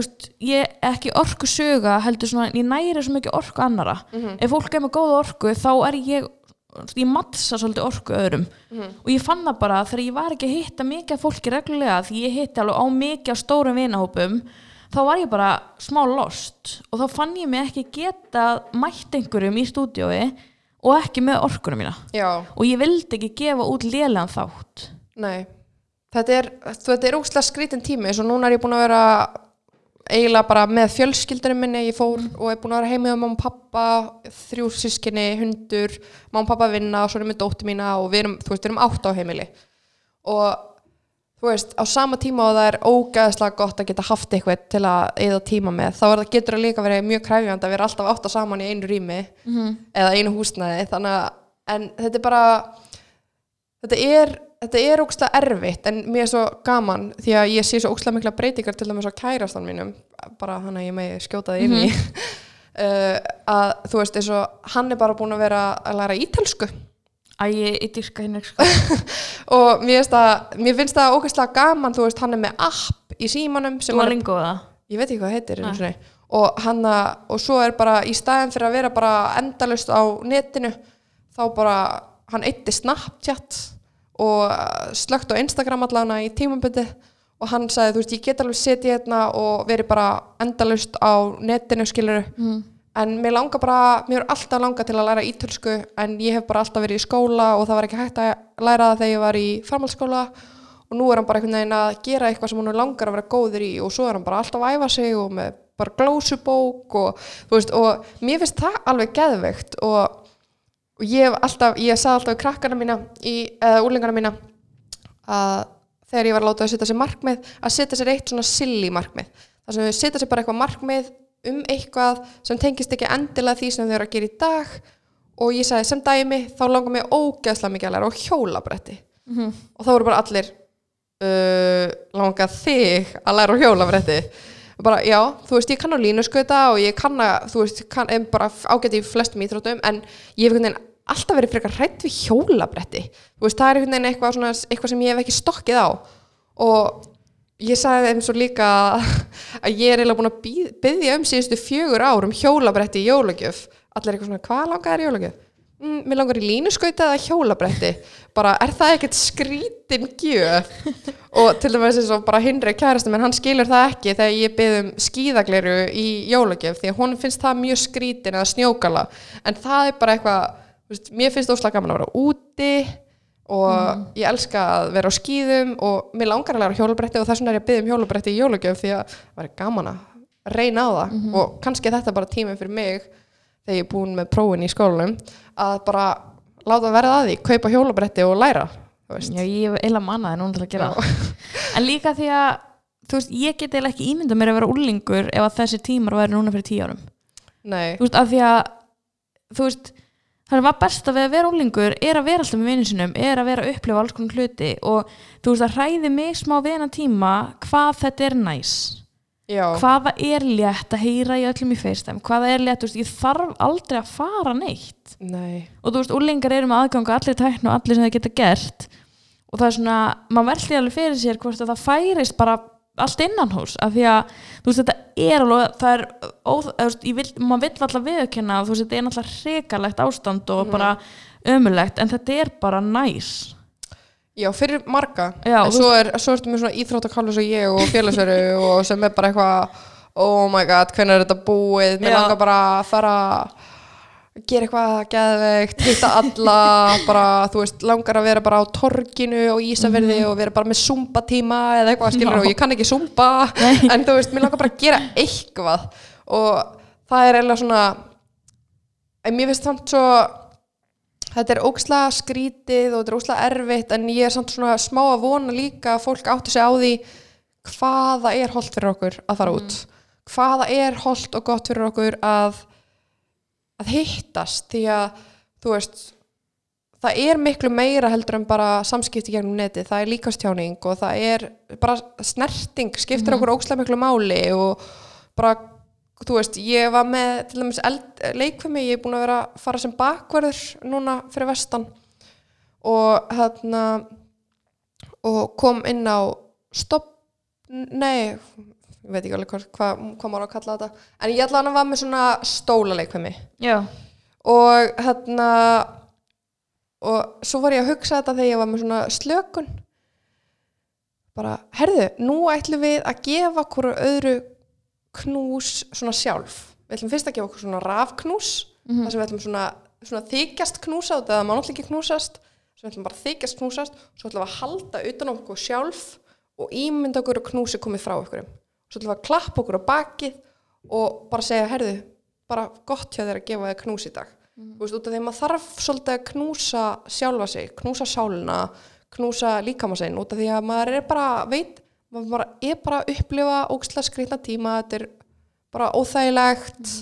veist, ég er ekki orku söga heldur svona, ég næri svo mikið orku annara ef fólk er með góða orku þá er ég ég mattsa svolítið orku öðrum. Og ég fann það bara þegar ég var ekki að hitta mikið fólki reglulega því ég hitti alveg á mikið stórum vinahópum þá var ég bara smá lost. Og þá fann ég mig ekki geta mætt einhverjum í stúdiói og ekki með orkunum mína. Já, og ég vildi ekki gefa út lélegan þátt. Nei. Þetta er, er ógslag skrítin tími og núna er ég búin að vera eiginlega bara með fjölskyldunum minni ég fór og er búin að vera heima með mamma og pappa þrjú sískinni, hundur mamma og pappa vinna og svo erum við dóttir mína og við erum, þú veist, við erum átt á heimili. Og þú veist, á sama tíma og það er ógæðslega gott að geta haft eitthvað til að eða tíma með, þá það getur það líka verið mjög kræfjandi að vera alltaf átt á saman í einu rými eða einu húsnæði þannig að, en þetta er bara þetta er þetta er ógslag erfitt en mér er svo gaman því að ég sé svo ógslag mikla breytingar til dæmis á kærastan mínum bara hann að ég megi skjóta það inn í. Uh, að þú veist eins og hann er bara búin að vera að læra ítelsku að ég, dyrka henni sko. og mér það, mér finnst það ógæslega gaman þú veist hann er með app í símanum það ég veit ekki hvað heitir sinni. og hann að, og svo er bara í staðin fyrir að vera bara endalust á netinu þá bara hann eitti Snapchat og slögt á Instagram allana í tímaböndi og hann sagði þú veist ég get alveg setið hérna og verið bara endalust á netinu skilur mm. en mér langar bara, mér er alltaf langað til að læra ítölsku en ég hef bara alltaf verið í skóla og það var ekki hægt að læra það þegar ég var í farmálskóla og nú er hann bara einhvern veginn að gera eitthvað sem hann langar að vera góður í og svo er hann bara alltaf að æfa sig og með bara glósubók og veist og mér finnst það alveg geðveikt og, og ég hef alltaf, ég sagði alltaf við krakkana mína í, eða úlingana mína að þegar ég var að láta að setja sér markmið að setja sér eitt svona silly markmið. Þar sem þau setja sér bara eitthvað markmið um eitthvað sem tengist ekki endilega því sem þau eru að gera í dag. Og ég sagði sem dæmi þá langar mig ógeðslega mikið að læra á hjólabretti. Mhm. og þá voru bara allir uh, langar þig að læra á hjólabretti bara já, þú veist ég kann á línuskauta og ég kann að, þú veist, kann, bara ágæti í flestum íþróttum en ég hef einhvern veginn alltaf verið frekar hrætt við hjólabretti. Þú veist, það er einhvern veginn eitthvað, svona, eitthvað sem ég hef ekki stokkið á. Og ég sagði þeim svo líka að ég er eiginlega búin að biðja um síðustu fjögur ár um hjólabretti í jólagjöf. Allir eitthvað svona, hvað í jólagjöf? Mm, mér langar í línuskauta eða hjólabretti. Bara, er það ekkert skrítin gjöf? og til dæmis eins og bara Hinri kærastum, en hann skilur það ekki þegar ég bið um skíðagleru í jólagjöf því að hún finnst það mjög skrítin eða snjókala, en það er bara eitthvað mér finnst óslega gaman að vera úti og ég elska að vera á skíðum og mér langar að læra hjólabretti og þess vegna er ég að byggja um hjólabretti í jólagjöf því að það var gaman að reyna á það. Og kannski er þetta bara tíminn fyrir mig þegar ég er búin með prófin í skólanum að bara láta verða að því, kaupa hjólabretti og læra. Já, ég eila mannaði núna til að gera En líka því að þú veist, ég get eiginlega ekki ímyndað mér að vera úlingur ef að þessi tímar væri núna fyrir tíu árum. Nei, Þú veist, af því að þú veist, það er var besta við að vera úlingur er að vera alltaf með vinnu sinum er að vera að upplifa alls konar hluti og þú veist, það hræði mig smá hennan tíma hvað þetta er næs já, hvaða er létt að heyra í öllum í FaceTime? Hvaða er létt, veist, ég þarf aldrei að fara neitt. Nei. Og þú veist, úlingar eru með aðgang allir tækn og allir sem það geta gert. Og það er svona, maður veldi alveg fyrir sér hvort að það færist bara allt innan hús, af því að þú veist, þetta er alveg, það er þú veist, vil, maður vill alltaf viðkynna þú veist, þetta er náttúrulega hrikalegt ástand og bara ömulegt, en þetta er bara næs Já, fyrir marga Já, en svo, er, ertu með svona íþróttakallu sem ég og félagsveru og sem er bara eitthvað oh my god, hvernig er þetta búið mér Já. langar bara að fara að gera eitthvað geðveikt, hitta alla bara, þú veist, langar að vera bara á torginu og Ísafirði og vera bara með zumba tíma eða eitthvað skilur. Já. og ég kann ekki zumba en þú veist, mér langar bara að gera eitthvað og það er eiginlega svona en mér finnst samt svo þetta er ókslega skrítið og þetta er ókslega erfitt en ég er samt svona smá að vona líka að fólk átti sig á því hvaða er holdt fyrir okkur að fara út. Hvaða er holdt og gott fyrir okkur að að hittast? Því að þú veist það er miklu meira heldur en bara samskipti gegnum neti, það er líkastjáning og það er bara snerting skiptir okkur ókslega miklu máli og bara, þú veist, ég var með til dæmis leikfumi, ég er búin að vera að fara sem bakverður núna fyrir vestan. Og hérna og kom inn á stopp, nei ég veit ekki alveg hvað, hvað, maður á að kalla þetta. En ég að var með svona stólaleikfumi já, og hérna og svo var ég að hugsa þetta þegar ég var með svona slökun. Bara, herðu, nú ætlum við að gefa hverju öðru knús svona sjálf. Við ætlum fyrst að gefa okkur svona rafknús þar sem við ætlum svona, svona þykjast knúsa út eða maður náttúrulega ekki knúsast svo við ætlum bara þykjast knúsast svo ætlum við að halda utan á okkur sjálf og ímynda okkur að knúsi komið frá okkur. Svo ætlum við að klappa okkur á bakið og bara segja, herðu bara gott hjá þér að gefa þér knús í dag. Þú veist, út af því að maður þarf svolítið að knúsa sjálfa sig, knúsa sálina knúsa líkamasinn, út af því að maður er bara, veit, maður er bara að upplifa ógstlega skrýtna tíma þetta er bara óþægilegt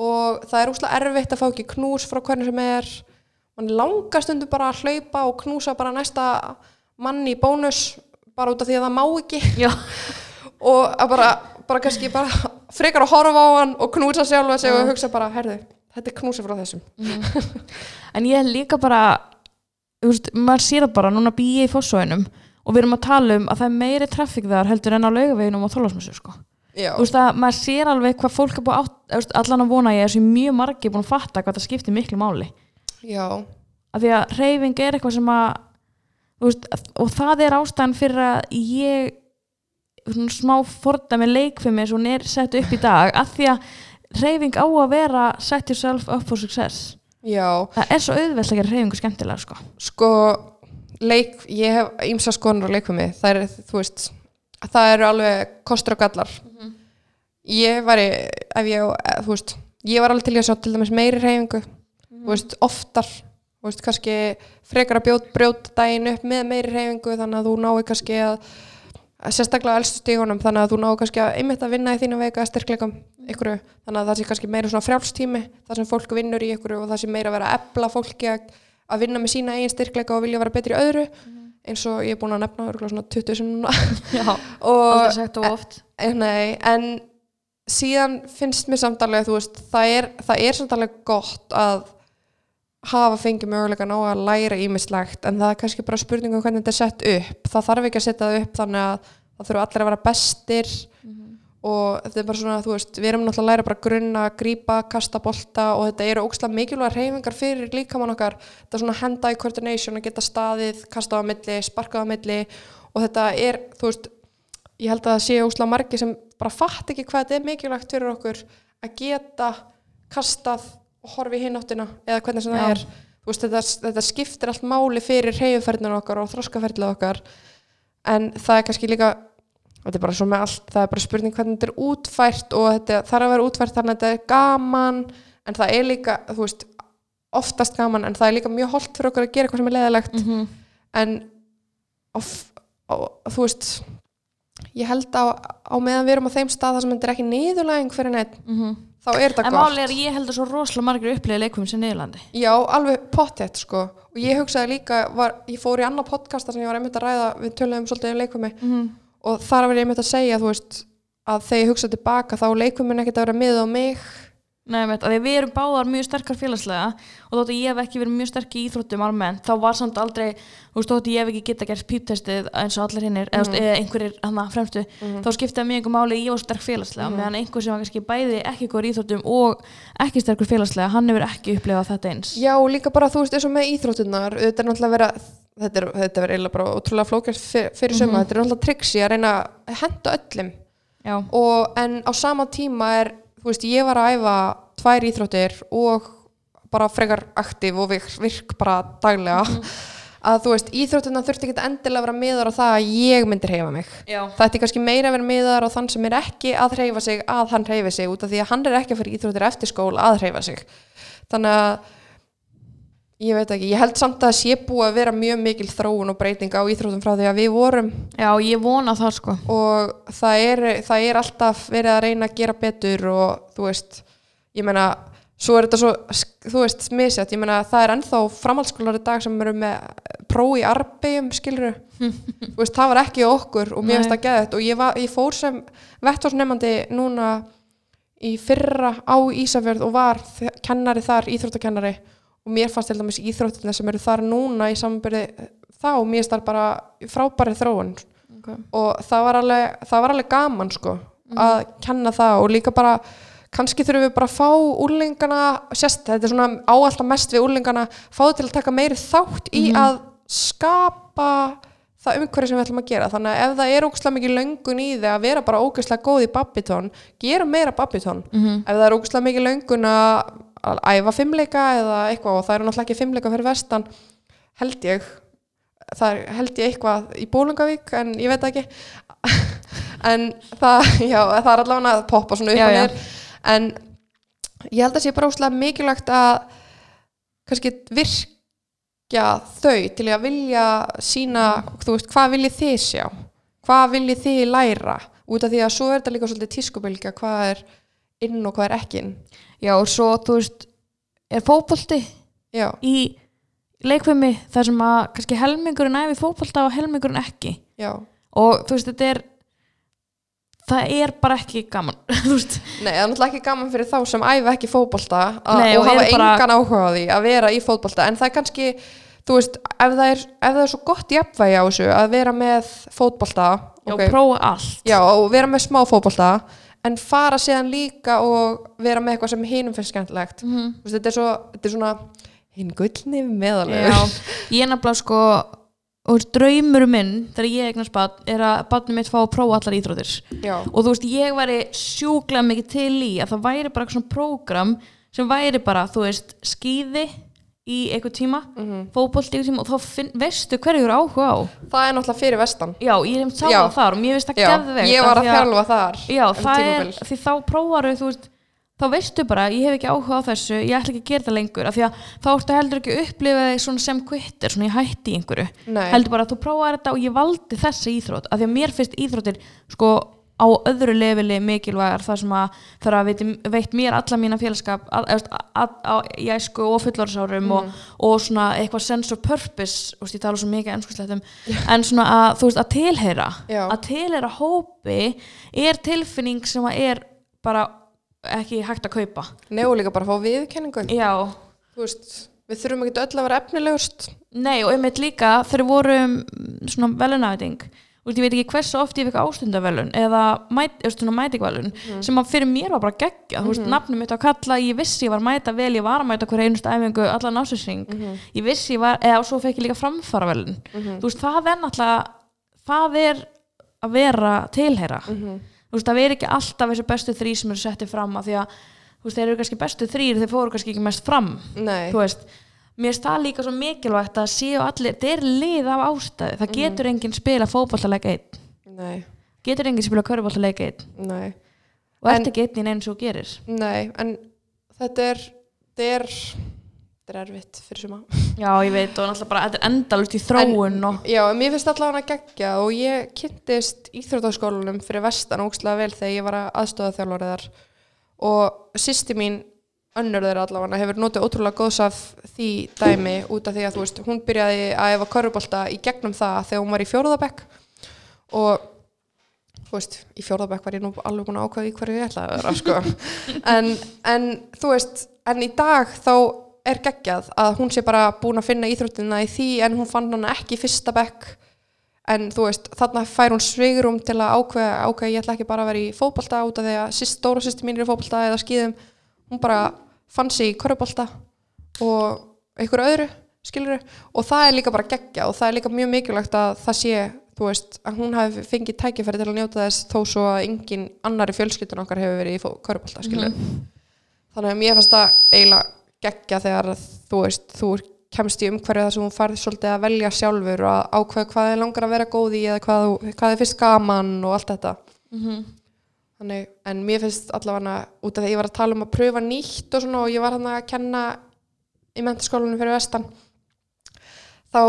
og það er ógstlega erfitt að fá ekki knús frá hvernig sem er. Mann langar stundu bara að hlaupa og knúsa bara næsta mann í bónus bara út af því að það má ekki. Og að bara, bara kannski bara frekar að horfa á hann og knúsa sjálfa sig og hugsa bara, herðu, þetta er knúsa frá þessum. En ég líka bara þú veist, maður sér það bara núna býja í fósóinum og við erum að tala um að það er meiri traffík þar heldur en á laugaveginum og þólasmessu sko. Þú veist að maður sér alveg hvað fólk er búið átt, allan að vona ég er sem mjög margi búin að fatta hvað það skiptir miklu máli. Já, af því að reyfing er eitthvað sem að veist, og það er ástæðan fyrir að ég smá fordæmi leikfimi sem hún er sett upp í dag af því að reyfing á að vera set yourself up for success. Já. Það er svo auðvelt að gera reyfingu skemmtilega sko. sko, leik ég hef ímsa skonar á leikfumi það er, þú veist, það eru alveg kostur og gallar. Ég var ef ég, þú veist ég var alveg til að sjá til dæmis meiri reyfingu þú veist, oftar. Þú veist, kannski frekar að bjót, brjóta daginn upp með meiri reyfingu þannig að þú nái kannski að sérstaklega elstu stígunum þannig að þú nái kannski að einmitt að vinna í þínu veika styrkleikum ykkur, þannig að það sé kannski meira svona frjálstími þar sem fólk vinnur í ykkur og það sé meira að vera að ebla fólki að, að vinna með sína eigin styrkleika og vilja vera betri öðru. Eins og ég er búin að nefna örugglega svona 20 sem núna. Já, og aldrei sagt og oft. Eh, Nei, en síðan finnst mér samtalið þú veist, það er, það er samtalið gott að hafa fengið möguleika ná að læra ímislegt en það er kannski bara spurning um hvernig þetta er sett upp. Það þarf ekki að setja það upp þannig að það þurfa allir að vera bestir og þetta er bara svona, þú veist, við erum náttúrulega að læra bara grunna, grípa, kasta bolta og þetta eru ógslag mikilvæg reyfingar fyrir líkamann okkar, þetta er svona hand-eye coordination að geta staðið, kastað á milli sparkað á milli og þetta er þú veist, ég held að það sé ógslag margi sem bara fatt ekki hvað þetta er mikilvægt fyrir okkur að geta kastað og horfi í hináttina eða hvernig sem Já. það er veist, þetta, þetta skiptir allt máli fyrir reyfuferðinu okkar og þroskaferðinu okkar. En það er kannski líka þetta er bara svo með allt, það er bara spurning hvernig þetta er útfært og þetta þarf að vera útfært þannig að þetta er gaman en það er líka, þú veist oftast gaman, en það er líka mjög holdt fyrir okkur að gera eitthvað sem er leðilegt mm -hmm. en á, á, þú veist ég held á, á meðan við erum á þeim stað þar sem þetta er ekki niðurlæging fyrir neitt þá er þetta En gott. máli er ég held að svo rosalega margir upplýði leikum sem Niðurlandi Já, alveg pottet sko. Og ég hugsaði líka, var, ég fór í annar podcasta sem ég var einmitt að ræða, við töluðum svolítið um leikvumi mm og þar var ég einmitt að segja veist, að þegar ég hugsaði tilbaka þá leikvumin ekkert að vera miða á mig Nei, veit, að við erum báðar mjög sterkar félagslega og þótt að ég hef ekki verið mjög sterk í íþróttum almennt, þá var samt aldrei þú veist, þótt að ég hef ekki geta gert píptestið eins og allir hinnir, mm. eða einhverjir hana, fremstu, Mhm. þá skipti það mjög einhver máli ég var sterk félagslega, meðan einhver sem var kannski bæði ekki góður íþróttum og ekki sterkur félagslega, hann hefur ekki upplifað þetta eins Já, líka bara þú veist eins og með íþróttunar þetta er náttúrulega að vera þetta er, þetta er eiginlega bara ótrúlega flókjast fyrir, fyrir Mhm. suma, þetta er náttúrulega triksi að reyna að henda öllum. Og, en á sama tíma er þú veist, ég var að æfa tvær íþróttir og bara frekar aktiv og virk, bara daglega. Að þú veist, íþróttina þurfti ekki endilega að vera miðar á það að ég myndir reyfa mig. Já, það ætti kannski meira að vera miðar á þann sem er ekki að reyfa sig, að hann reyfi sig út af því að hann er ekki að fyrir íþróttir eftir skóla að reyfa sig. Þannig að ég veit ekki, ég held samt að sé búið að vera mjög mikil þróun og breyting á íþróttum frá því að við vorum. Já, ég vona það sko. Og það er, það er alltaf verið að reyna að gera betur og þú veist, ég meina svo er þetta svo, þú veist, misjætt ég meina það er ennþá framhaldsskólar í dag sem eru með pró í arbegjum skiluru, þú veist, það var ekki okkur og mér finnst það geðið og ég, var, ég fór sem vettvarsnefandi núna í fyrra á Ísafjörð og var kennari þar, íþróttakennari og mér fannst til dæmis íþróttina sem eru þar núna í samanbyrði þá, mér það bara frábæri þróun. Okay. og það var alveg, það var alveg gaman sko að kenna það og líka bara kannski þurfum við bara að fá úrlingana sérst, þetta er svona áalltaf mest við úrlingana fá þau til að taka meiri þátt í að skapa það umhverju sem við ætlum að gera. Þannig að ef það er ógæslega mikið löngun í þig að vera bara ógæslega góð í babbitón gerum meira babbitón Mhm. ef það er ógæslega mikið löngun að að æfa fimmleika eða eitthvað og það eru náttúrulega ekki fimmleika fyrir vestan held ég. Það er held ég eitthvað í Bólungavík en ég veit það ekki. En það, já, það er allavega að poppa svona upp og niður. En ég held að sé bara óslega mikilvægt að kannski virkja þau til að vilja sína, þú veist, hvað viljið þið sjá? Hvað viljið þið læra? Út af því að svo er þetta líka svolítið tískubilgja hvað er inn og hvað er ekki inn Já, og svo, þú veist er fótbolti já, í leikfumi þar sem að kannski helmingurinn æfi fótbolta og helmingurinn ekki. Já. Og þú veist, þetta er það er bara ekki gaman þú veist, Nei, það er náttúrulega ekki gaman fyrir þá sem æfa ekki Nei, og og hafa bara- engan áhuga á því að vera í fótbolta. En það er kannski, þú veist, ef það er, ef það er svo gott jafnvægi á þessu að vera með fótbolta já, ok, prófa allt. Já, og vera með smá fótbolta en fara síðan líka og vera með eitthvað sem hinum finnst skemmtilegt. Þú veist, þetta, er svo, þetta er svona hinn gullni meðalveg Já, ég er nefnilega sko og draumur minn þegar ég eignast barn er að barnið mitt fá að prófa allar íþróttir. Já, og þú veist, ég væri sjúklega mikið til í að það væri bara eitthvað svona prógram sem væri bara, þú veist, skýði í eitthvað tíma, mm fótbolti í eitthvað tíma og þá finn, veistu hverju eru áhuga á það er náttúrulega fyrir vestan Já, ég hef sá Já. það þar og mér finnst það já, geðveikt ég var að því þjálfa þar Já, um það er, tímabil. því þá prófaru þú veist, þá veistu bara, ég hef ekki áhuga á þessu ég ætla ekki að gera það lengur, af því að þá ertu heldur ekki að upplifa þig svona sem kvittir svona ég hætti í einhverju, Nei. heldur bara að þú prófaði þetta og ég valdi þessa íþrótt, af því að mér finnst íþróttir sko á öðru leveli mikilvægar þar sem að það að veit, veit mér alla mína félagskap í æsku og fullorðsárum og, og svona eitthvað sense of purpose og ég tala svo mikið ennskuslættum en svona að þú veist að tilheyra Já. að tilheyra hópi er tilfinning sem að er bara ekki hægt að kaupa. Nei, og líka bara að fá viðkenningu veist, við þurfum ekki öll að vera efnilegust. Nei og einmitt líka þegar vorum svona velunæting og ég veit ekki hversu oft ég fekk ástundavellun eða mætingvelun sem að fyrir mér var bara geggja. Þú veist, nafnum mitt á kalla, ég vissi ég var að mæta vel ég var að mæta hverja einustu æfingu allan ásessing ég vissi ég var, eða og svo fekk ég líka framfaravelun þú veist, það er náttúrulega það er að vera tilheyra. Þú veist, það er ekki alltaf þessi bestu þrý sem eru settið fram af því að þú veist, þeir eru kannski bestu þrýr þeir fóru kannski ekki mest fram mér finnst það líka svo mikilvægt að séu allir, þetta er lið af ástæði það getur enginn spila fótballtaleik einn. Nei, getur enginn spila körfballtaleik einn. Nei. Og En- ert ekki einn í neins og gerir. Nei, en þetta er þetta er þetta er erfitt fyrir suma. Já, ég veit, og náttúrulega bara, þetta er endalust í þróun og Já, en mér finnst allavega að gegja og ég kynntist íþróttaskólanum fyrir vestan ógslag vel þegar ég var að aðstofa þjálfariðar og sýsti mín önnur þeirra allavega hefur notið ótrúlega góðs af því dæmi út af því að þú veist, hún byrjaði að efa körubólta í gegnum það þegar hún var í fjórðabekk og þú veist, í fjórðabekk var ég nú alveg búin að ákvaða í hverju ég ætlaði að vera sko. en, en þú veist en í dag þá er geggjað að hún sé bara búin að finna íþróttina í því en hún fann hana ekki í fyrsta bekk. En þú veist, þarna fær hún svigurum til að ákveða, ákveða ég ætla ekki bara að vera í fótbolta út af því að síst, stóra sýsti mín er í fótbolta eða skýðum hún bara fann sig í korfubolta og einhverju öðru skilur og það er líka bara geggja og það er líka mjög mikilvægt að það sé þú veist, að hún hafi fengið tækifæri til að njóta þess þó svo að engin annari fjölskyldun okkar hefur verið í korfubolta skilur þannig að mér fannst það eiginlega geggja þegar þú veist, þú kemst í umhverju þar sem hún farið svolítið að velja sjálfur og ákveða hvað er langar að vera góð í eða hvað, hvað er fyrst gaman og allt þetta Þannig, en mér finnst allavega út af því að ég var að tala um að pröfa nýtt og svona og ég var hann að kenna í mentaskólanum fyrir vestan þá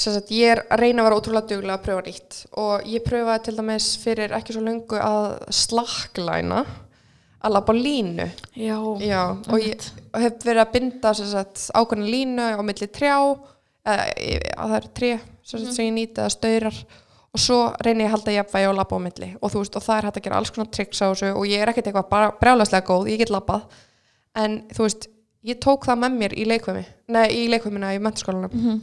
sagt, ég er að reyna að vera ótrúlega duglega að pröfa nýtt. Og ég pröfaði til dæmis fyrir ekki svo löngu að slaklæna að labba á línu. Já, Já, og ég hef verið að binda ákveðna línu á milli trjá eða að það er tré sem, sagt, sem ég nýti eða staurar og svo reyni ég að halda jafnvægi og labba á milli. Og þú veist og það er hægt að gera alls konar tricks á þessu. Og ég er ekkert eitthvað brjálæslega góð, ég get labbað. En þú veist, ég tók það með mér í leikvimi, nei í leikvimina í mentaskólanum.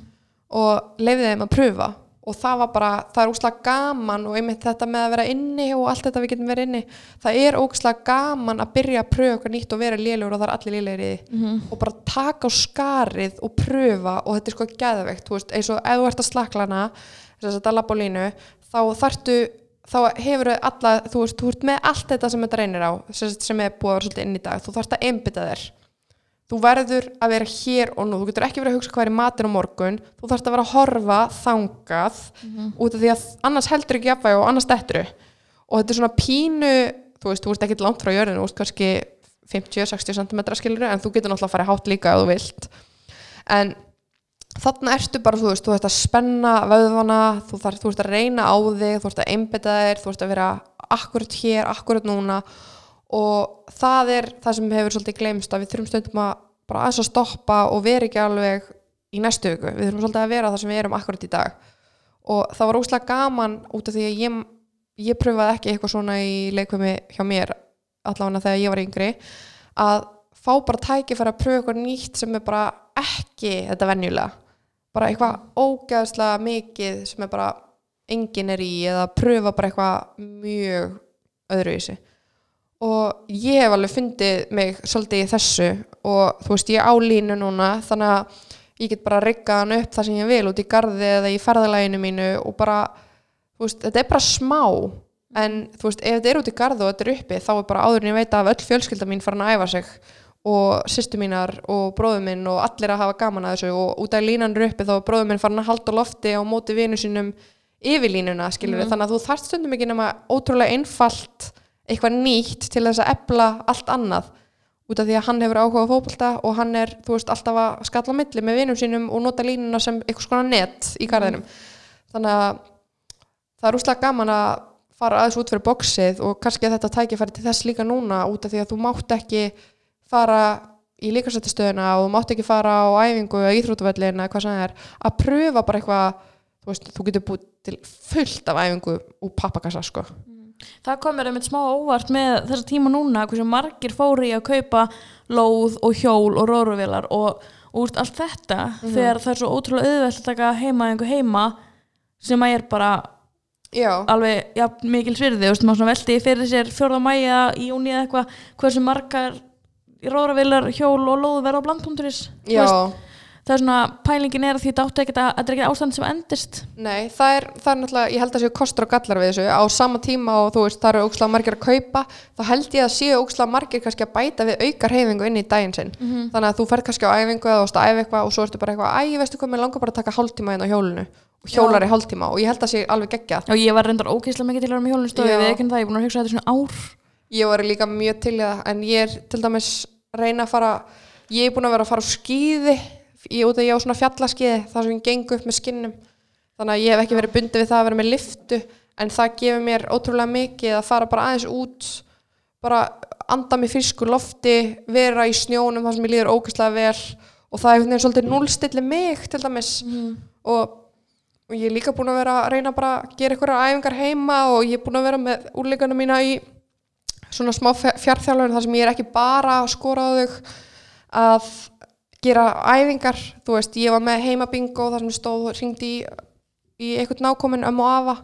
Og leiði þeim að pröfa. Og það var bara, það er ógslag gaman og einmitt þetta með að vera inni og allt þetta við getum verið inni, það er ógslag gaman að byrja að pröfa eitthvað nýtt og vera lélugur og það er allir lélegir í því. Og bara taka á skarið og pröfa og þetta er sko geðveikt, þú veist, eins og ef þú ert að slaklana þess að labba á línu þá þartu, þá hefur alla, þú veist, þú ert með allt þetta sem þetta reynir á sem, er búið að vera svolítið inn í dag þú þarft að einbytta þér. Þú verður að vera hér og nú þú getur ekki verið að hugsa hvað er í matur á morgun þú þarft að vera að horfa þangað út af því að annars heldur ekki jafnvægi og annars dettur og þetta er svona pínu þú veist, þú ert ekki langt frá jörðinu þú veist kannski 50-60 cm skilur en þú getur náttúrulega að fara hátt líka ef þú vilt. En þarna ertu bara, þú veist, þú ert að spenna vöðvana, þú, þarf, þú ert að reyna á þig þú ert að einbytta þér, þú ert að vera akkurat hér, akkurat núna. Og það er það sem hefur svolítið glemst að við þurfum stundum að bara aðeins að stoppa og vera ekki alveg í næstu viku, við þurfum svolítið að vera það sem við erum akkurat í dag. Og það var óslega gaman út af því að ég, ég pröfaði ekki eitthvað svona í leikvimi hjá mér allavega þegar ég var yngri að fá bara tækifæri að pröfa eitthvað nýtt sem er bara ekki þetta venjulega bara eitthvað ógeðslega mikið sem er bara enginn er í eða pröfa bara eitthvað mjög öðruvísi og ég hef alveg fundið mig svolítið í þessu og þú veist ég á línu núna þannig að ég get bara riggað hann upp það sem ég vil út í garði eða í ferðalæginu mínu og bara, þú veist, þetta er bara smá. En þú veist, ef þetta er út í garði og þetta er uppi þá er bara áður en ég veit að öll fjölskylda mín farin að æfa sig og sýstu mínar og bróður minn og allir að hafa gaman að þessu. Og út af línan er uppi þá er bróður minn farin að halda lofti á móti vinu sínum yfir línuna skilur Mhm. þannig að þú þarft stundum ekki nema ótrúlega einfalt eitthvað nýtt til þess að ebla allt annað. Út af því að hann hefur áhuga á fótbolta og hann er, þú veist, alltaf að skalla milli með vinum sínum og nota línuna sem eitthvað skona net í garðinum. Þannig að það er úslega gaman að fara aðeins út fyrir boxið og kannski að þetta tækifæri til þess líka núna út af því að þú mátt ekki fara í líkasættistöðuna og þú mátt ekki fara á æfingu eða íþrótuvellin eða hvað sem það er að pröfa bara eitthvað þú veist, þú getur búið til fullt af æfingu úr pappakassa sko. Það kom mér einmitt smá óvart með þessa tíma núna hversu margir fóru í að kaupa lóð og hjól og róruvélar og úr allt þetta þegar það er svo ótrúlega auðvelt að taka heima einhver heima sem að er bara Já, alveg ja, mikil svirði, þú veist, maður velti fyrir sér fjórða mæja í júni eða eitthvað hversu margar róruvélar, hjól og lóð verða á blandpunkturis já. það er svona, pælingin er að því þetta ekkert að þetta er ekkert ástand sem endist. Nei, það er, það er náttúrulega, ég held að séu kostur og gallar við þessu, á sama tíma og þú veist, það eru ókslega margir að kaupa, þá held ég að séu ókslega margir kannski að bæta við aukar reyfingu inn í daginn sinn, þannig að þú fer kannski á æfingu eða veist að æfa eitthvað og svo ertu bara eitthvað, æ, veistu hvað, mér langar bara að taka hálftíma inn á hjólinu og hjólar í hálftíma. Og ég held að sé alveg geggjað. og ég var reyndar ógeðslega mikið til að vera með hjólunstöðu við ekki það, ég er búin að hugsa þetta svona ár Ég var líka mjög til það, en ég er til dæmis reyna að fara ég er búin að vera að fara á skíði ég út að ég á svona fjallaskíði þar sem ég geng upp með skinnum. Þannig að ég hef ekki verið bundið við það að vera með liftu en það gefur mér ótrúlega mikið að fara bara aðeins út bara anda mig frísku lofti vera í snjónum þar sem ég líður ógeðslega vel. Og það er einhvern veginn svolítið núlstilli mig til dæmis. Og, og ég er líka búin að vera að reyna bara að gera einhverjar æfingar heima og ég er búin að vera með úrleikana mína í svona smá fjárþjálfur þar sem ég er ekki bara að skora á þau að gera æfingar, þú veist, ég var með heimabingo þar sem stóð og ringdi í, í einhvern nákomin um og afa.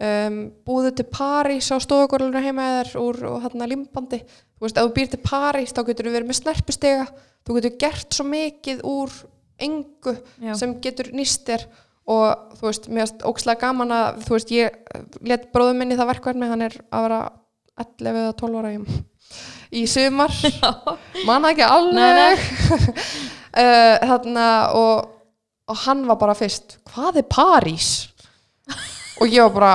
Um, búðu til París á stofugorlunum heima eðar úr þarna limbandi, þú veist, ef þú býr til París þá getur þú verið með snerpustega. Þú getur gert svo mikið úr engu Já. sem getur nýst þér. Og þú veist, mér finnst ókslega gaman að, þú veist, ég let bróðum minni það verkverðni, hann er að vera 11 eða 12 ára í, í sumar. Manna ekki alveg. Uh, þarna og, og hann var bara fyrst hvað er París? Og ég var bara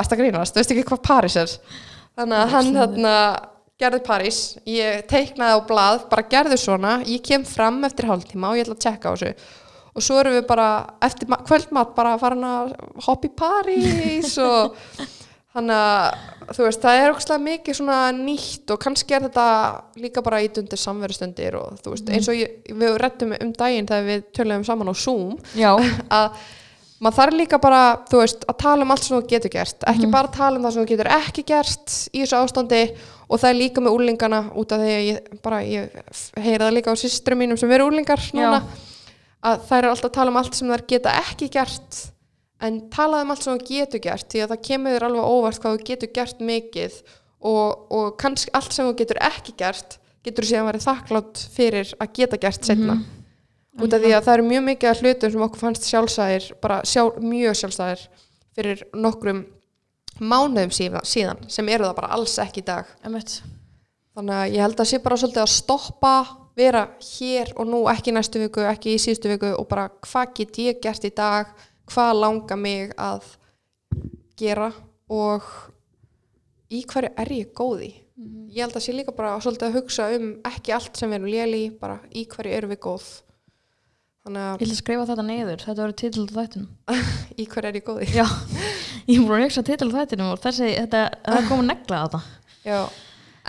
ertu að grínast, þú veist ekki hvað París er? Þannig að hann þarna gerði París, ég teiknaði á blað bara gerði svona, ég kem fram eftir hálftíma og ég ætla að tjekka á þessu. Og svo erum við bara eftir ma- kvöldmat bara farin að hoppa í París og þannig að þú veist, það er ógstlega mikið svona nýtt og kannski er þetta líka bara ítundir samverustundir og þú veist, eins og ég, við rettum um daginn þegar við töluðum saman á Zoom Já, að maður þarf líka bara, þú veist, að tala um allt sem þú getur gert, ekki bara tala um það sem þú getur ekki gert í þessu ástandi og það er líka með úlingana út af því að ég bara, ég heyra það líka á systrum mínum sem eru úlingar núna að þær eru alltaf að tala um allt sem þær geta ekki gert en tala um allt sem þú getur gert því að það kemur þér alveg óvart hvað þú getur gert mikið og, og kannski allt sem þú getur ekki gert getur þú síðan verið þakklátt fyrir að geta gert setna út af því að það eru mjög mikið af hlutum sem okkur fannst sjálfsæðir bara sjálf, mjög sjálfsæðir fyrir nokkrum mánuðum síðan, síðan sem eru það bara alls ekki í dag. Emitt þannig að ég held að sé bara svolítið að stoppa vera hér og nú ekki næstu viku, ekki í síðustu viku og bara hvað get ég gert í dag hvað langar mig að gera og í hverju er ég góð í? Ég held að sé líka bara svolítið að hugsa um ekki allt sem við erum léli bara í hverju erum við góð. Þannig Ég að ætla að skrifa þetta niður, þetta verður titill á þættinum. Í hverju er ég góð í? Já, ég búin að hugsa titill á þættinum og þessi, þetta, það kom að negla þetta. Já,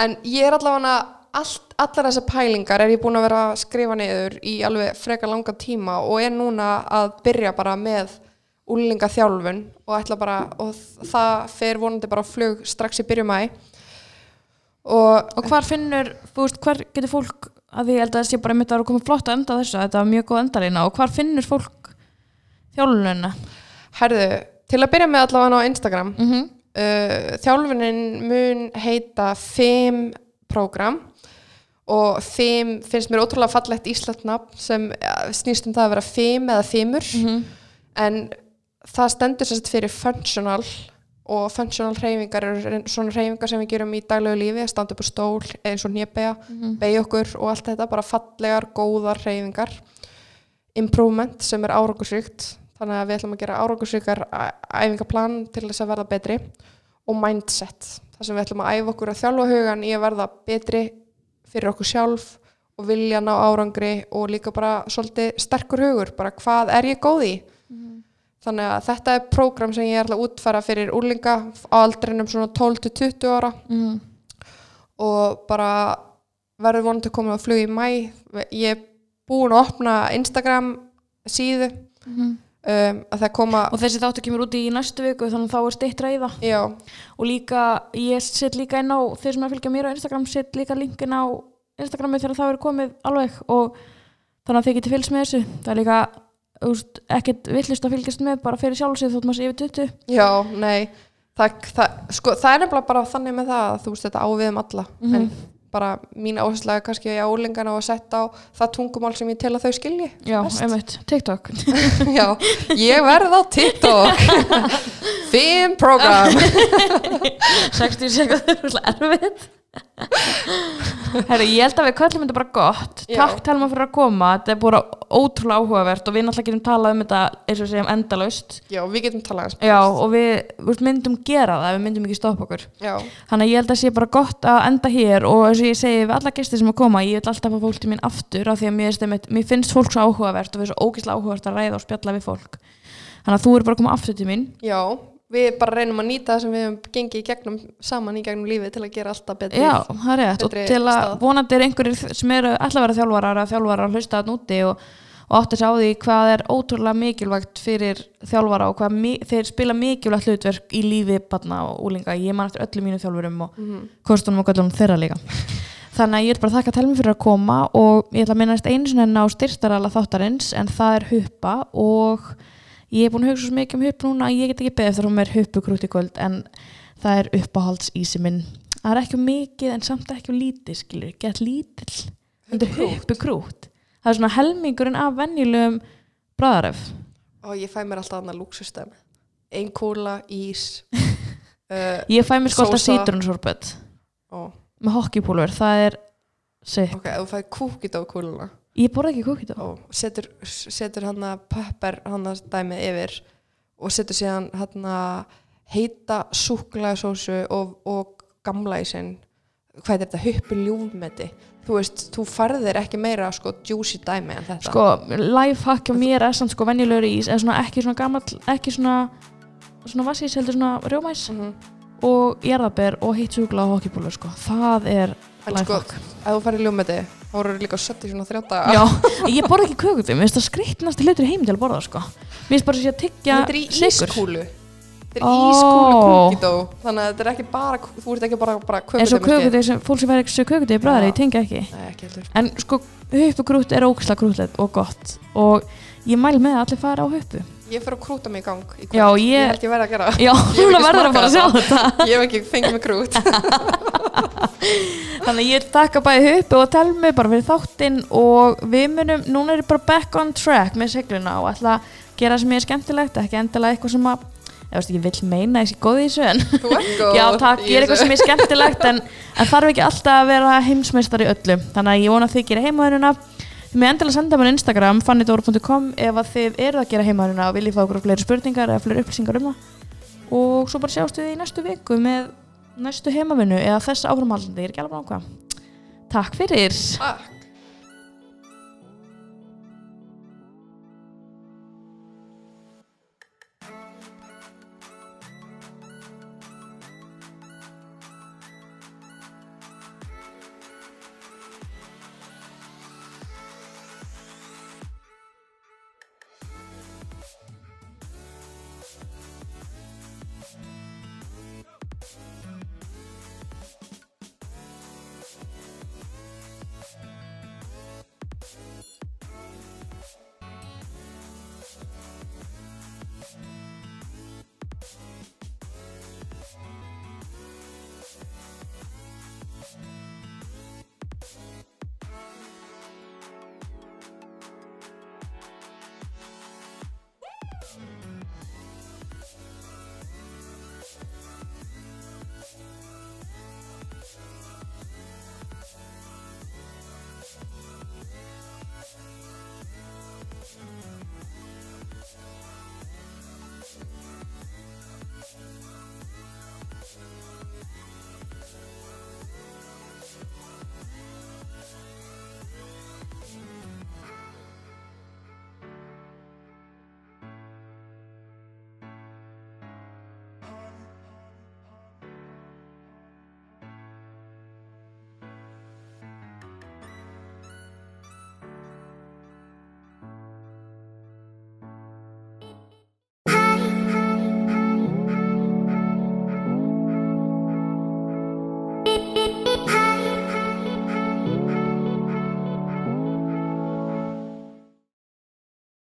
en ég er allavega allt, allar þessar pælingar er ég búin að vera að skrifa niður í alveg frekar langa tíma og er núna að byrja bara með úlinga þjálfun og bara, og það fer vonandi bara á flug strax í byrjumæ og Og hvar finnur, veist, hvar getur fólk að því ég held að sé bara mitt að vera komið flott að enda þessu, þetta var mjög góð endalína og hvar finnur fólk þjálfununa? herðu, til að byrja með allavega á Instagram Mm -hmm. uh, þjálfunin mun heita FIM program og FIM finnst mér ótrúlega fallegt íslætt nafn sem ja, snýst um það að vera FIM eða FIMur en það stendur sérst fyrir functional og functional hreyfingar eru svona hreyfingar sem við gerum í daglegu lífi að standa upp á stól eins og nýjabega beigja okkur og allt þetta bara fallegar, góðar hreyfingar. Improvement sem er árangursríkt þannig að við ætlum að gera árangursríkar æfingaplan til þess að verða betri. Og mindset þar sem við ætlum að æfa okkur að þjálfa hugan í að verða betri fyrir okkur sjálf og vilja ná árangri og líka bara svolítið sterkur hugur, bara hvað er ég góð í þannig að þetta er prógram sem ég er alltaf að útfæra fyrir úrlinga á aldrinum svona 12-20 ára. Mm. og bara verður vonandi að koma á flug í mæ ég er búin að opna Instagram síðu um, að það koma Og þessi þáttu kemur út í næstu viku þannig að þá er steitt ræða já, og líka, ég set líka inn á þeir sem er að fylgja mér á Instagram, set líka linkin á Instagrami þegar það er komið alveg. Og þannig að þið getið fylgst með þessu. Það er líka, úst, ekkert villist að fylgjast með bara fyrir sjálfsið þótt maður sé yfir 20 já, nei það, það, sko, það er nefnilega bara þannig með það að þú veist þetta á við um alla. En bara mín áhersla er kannski á úrlingana og að setja á það tungumál sem ég tel að þau skilji Já, einmitt, TikTok. Já, ég verð á TikTok. Fim program 60 sekundur, erfitt Herru, ég held að við köllum þetta bara gott. Já. Takk Telma fyrir að koma, þetta er bara ótrúlega áhugavert og við náttúrulega getum talað um þetta eins og við segjum endalaust. Já, við getum talað. Já, og við veist, myndum gera það, við myndum ekki stoppa okkur. Já, Þannig að ég held að sé bara gott að enda hér og eins og ég segi við alla gestir sem að koma ég vil alltaf fá fólk til mín aftur af því að mér, einmitt- mér finnst fólk svo áhugavert og við erum svo ógeðslega áhugavert að ræða og spjalla við fólk. Þannig að þú er bara að koma aftur til mín. Já, við bara reynum að nýta það sem við hefum gengið í gegnum saman í gegnum lífið til að gera alltaf betri. Já, það er rétt og til að vonandi er einhverjir sem eru ætla að vera þjálfarar að þjálfarar að hlusta þann úti og, og átti sig á því hvað er ótrúlega mikilvægt fyrir þjálfara og hvað mi þeir spila mikilvægt hlutverk í lífi barna og úlinga, ég man eftir öllum mínu þjálfurum og Mhm. kostunum og göllunum þeirra líka þannig að ég er bara þakka telmi fyrir að koma og ég ætla að minnast einu ég er búin að hugsa svo mikið um hupp núna að ég get ekki beðið eftir hún er huppukrút í kvöld en það er uppáhaldsísi minn það er ekki um mikið en samt ekki um lítið skilur, gett lítill þetta er Huppukrút. það er svona helmingurinn af venjulegum bræðaröf Og ég fæ mér alltaf annað lúksustem. Ein kúla, ís. uh, ég fæ mér sko alltaf sítrunnsorbet með hockeypúlur, það er sitt, ok, þú fæ kúkit á kúluna. Ég borða ekki kúkít og setur, setur hann að pepper hann að dæmið yfir og setur síðan hann að heita súkulæðsósu og, og gamla í sinn. Hvað er þetta, huppu ljúfmeti. Þú veist, þú farðir ekki meira sko juicy dæmi en þetta. Sko, lifehack hjá mér er samt sko venjulegur ís eða svona ekki svona gamall, ekki svona svona vassís heldur svona rjómæs Mhm. og jarðaber og heitt súkulega og hockeypúlur sko, það er en sko, lifehack. ef þú farið ljúfmeti þá voru líka sött í svona þrjá daga. Já, ég borða ekki kökutum, mér finnst það hlutur í heim til að borða sko. Mér finnst bara að sé að tyggja þetta er í ískúlu. Þetta er Ó. ískúlu kúkitó þannig að þetta er ekki bara, þú ert ekki bara, bara eins og kökutum, sem, fólk sem fær ekki kökutum í bræðari, Já. ég tengi ekki. Nei, ekki heldur. En sko, huppugrút er ógislega grútlegt og gott. Og ég mæl með að allir fara á huppu Ég fyrir að krúta mig í gang í. Já, ég- ég held ég verði að gera. Já, Ég núna verður að fara að sjá þetta Ég hef ekki fengið mig krút. Þannig ég þakka bæði huppu og telmi bara fyrir þáttinn og við munum, núna er ég bara back on track með segluna og ætla að gera það sem ég er skemmtilegt, ekki endilega eitthvað sem að ég veist ekki vill meina þessi góð í góð. Já, takk, ég er eitthvað sem er skemmtilegt en, en þarf ekki alltaf að vera heimsmeistar í öllu þannig að ég vona að þið gera heimaðurina þið með endilega senda mér Instagram fannidóru.com ef að þið eru að gera heimaðurina og viljið fá okkur fleiri spurningar eða fleiri upplýsingar um það. Og svo bara sjást við í næstu viku með næstu heimavinu eða þess áframhaldandi, ég er ekki alveg nákvæm. Takk fyrir.